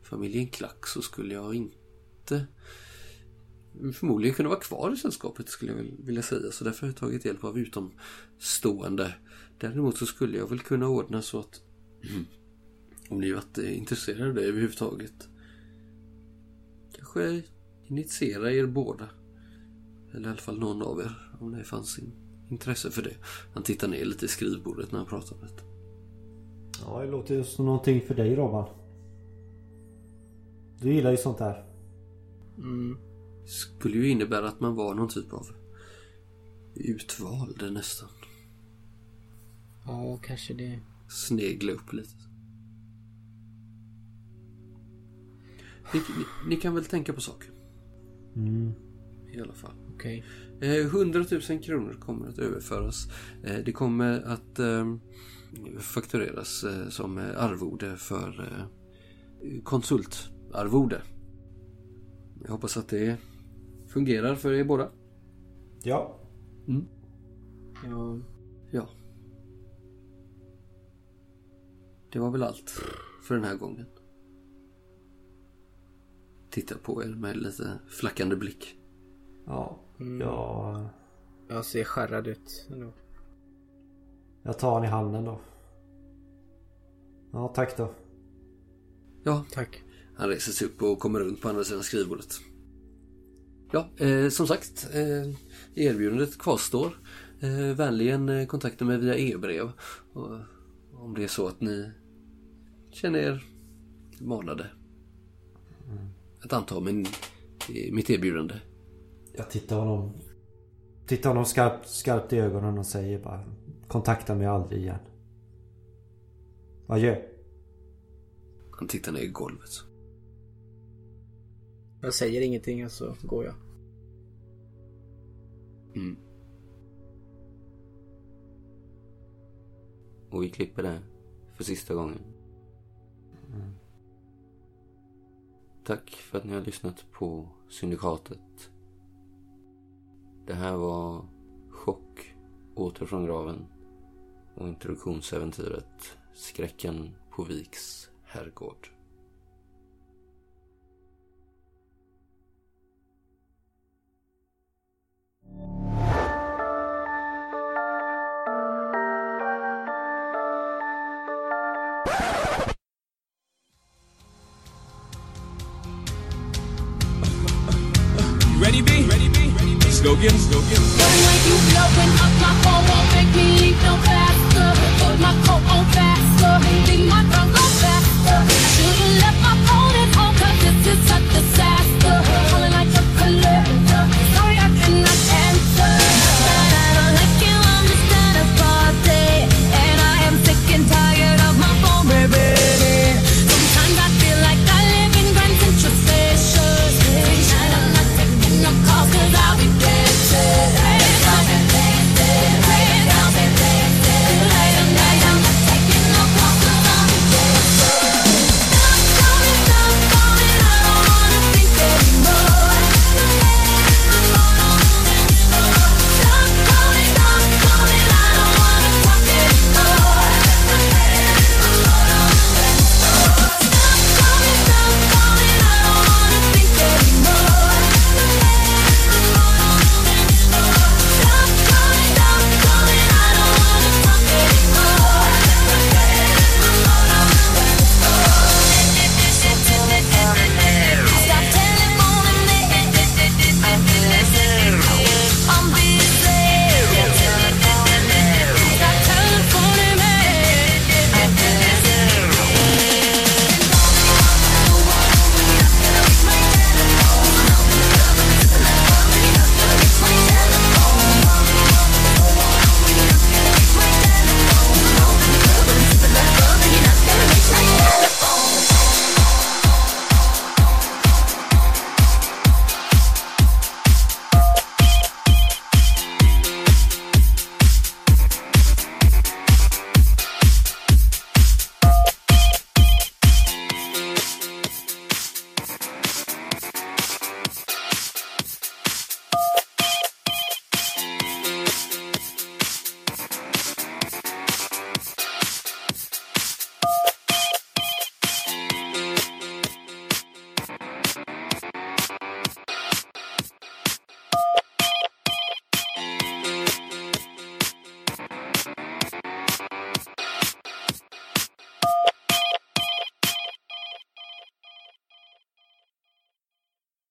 familjen Klack så skulle jag inte förmodligen kunna vara kvar i sällskapet skulle jag vilja säga. Så därför har jag tagit hjälp av utomstående. Däremot så skulle jag väl kunna ordna så att om ni varit intresserade av det överhuvudtaget. Kanske initiera er båda. Eller i alla fall någon av er. Om det fanns intresse för det. Han tittar ner lite i skrivbordet när han pratar om detta. Ja, det låter ju som någonting för dig Robban. Du gillar ju sånt där. Mm. Skulle ju innebära att man var någon typ av utvald nästan. Ja, kanske det. Snegla upp lite. Ni, ni, ni kan väl tänka på saker? Mm. I alla fall. Okej. Eh, 100 000 kronor kommer att överföras. Eh, det kommer att eh, faktureras eh, som eh, arvode för eh, konsultarvode. Jag hoppas att det fungerar för er båda. Ja. Ja. Ja. Det var väl allt för den här gången. Tittar på er med lite flackande blick. Ja. Mm. Ja. Jag ser skärrad ut ändå. Jag tar han i handen då. Ja, tack då. Ja, Tack. Han reser sig upp och kommer runt på andra sidan skrivbordet. Ja, eh, som sagt. Eh, erbjudandet kvarstår. Eh, vänligen eh, kontakta mig via e-brev. Om det är så att ni känner er manade. Att anta min, mitt erbjudande. Jag tittar honom... Tittar honom skarpt, skarpt i ögonen och säger bara Kontakta mig aldrig igen. Adjö. Han tittar ner i golvet. Jag säger ingenting och så går jag. Mm. Och vi klipper det för sista gången. Tack för att ni har lyssnat på Syndikatet. Det här var Chock, Åter från graven och introduktionsäventyret Skräcken på Viks herrgård. You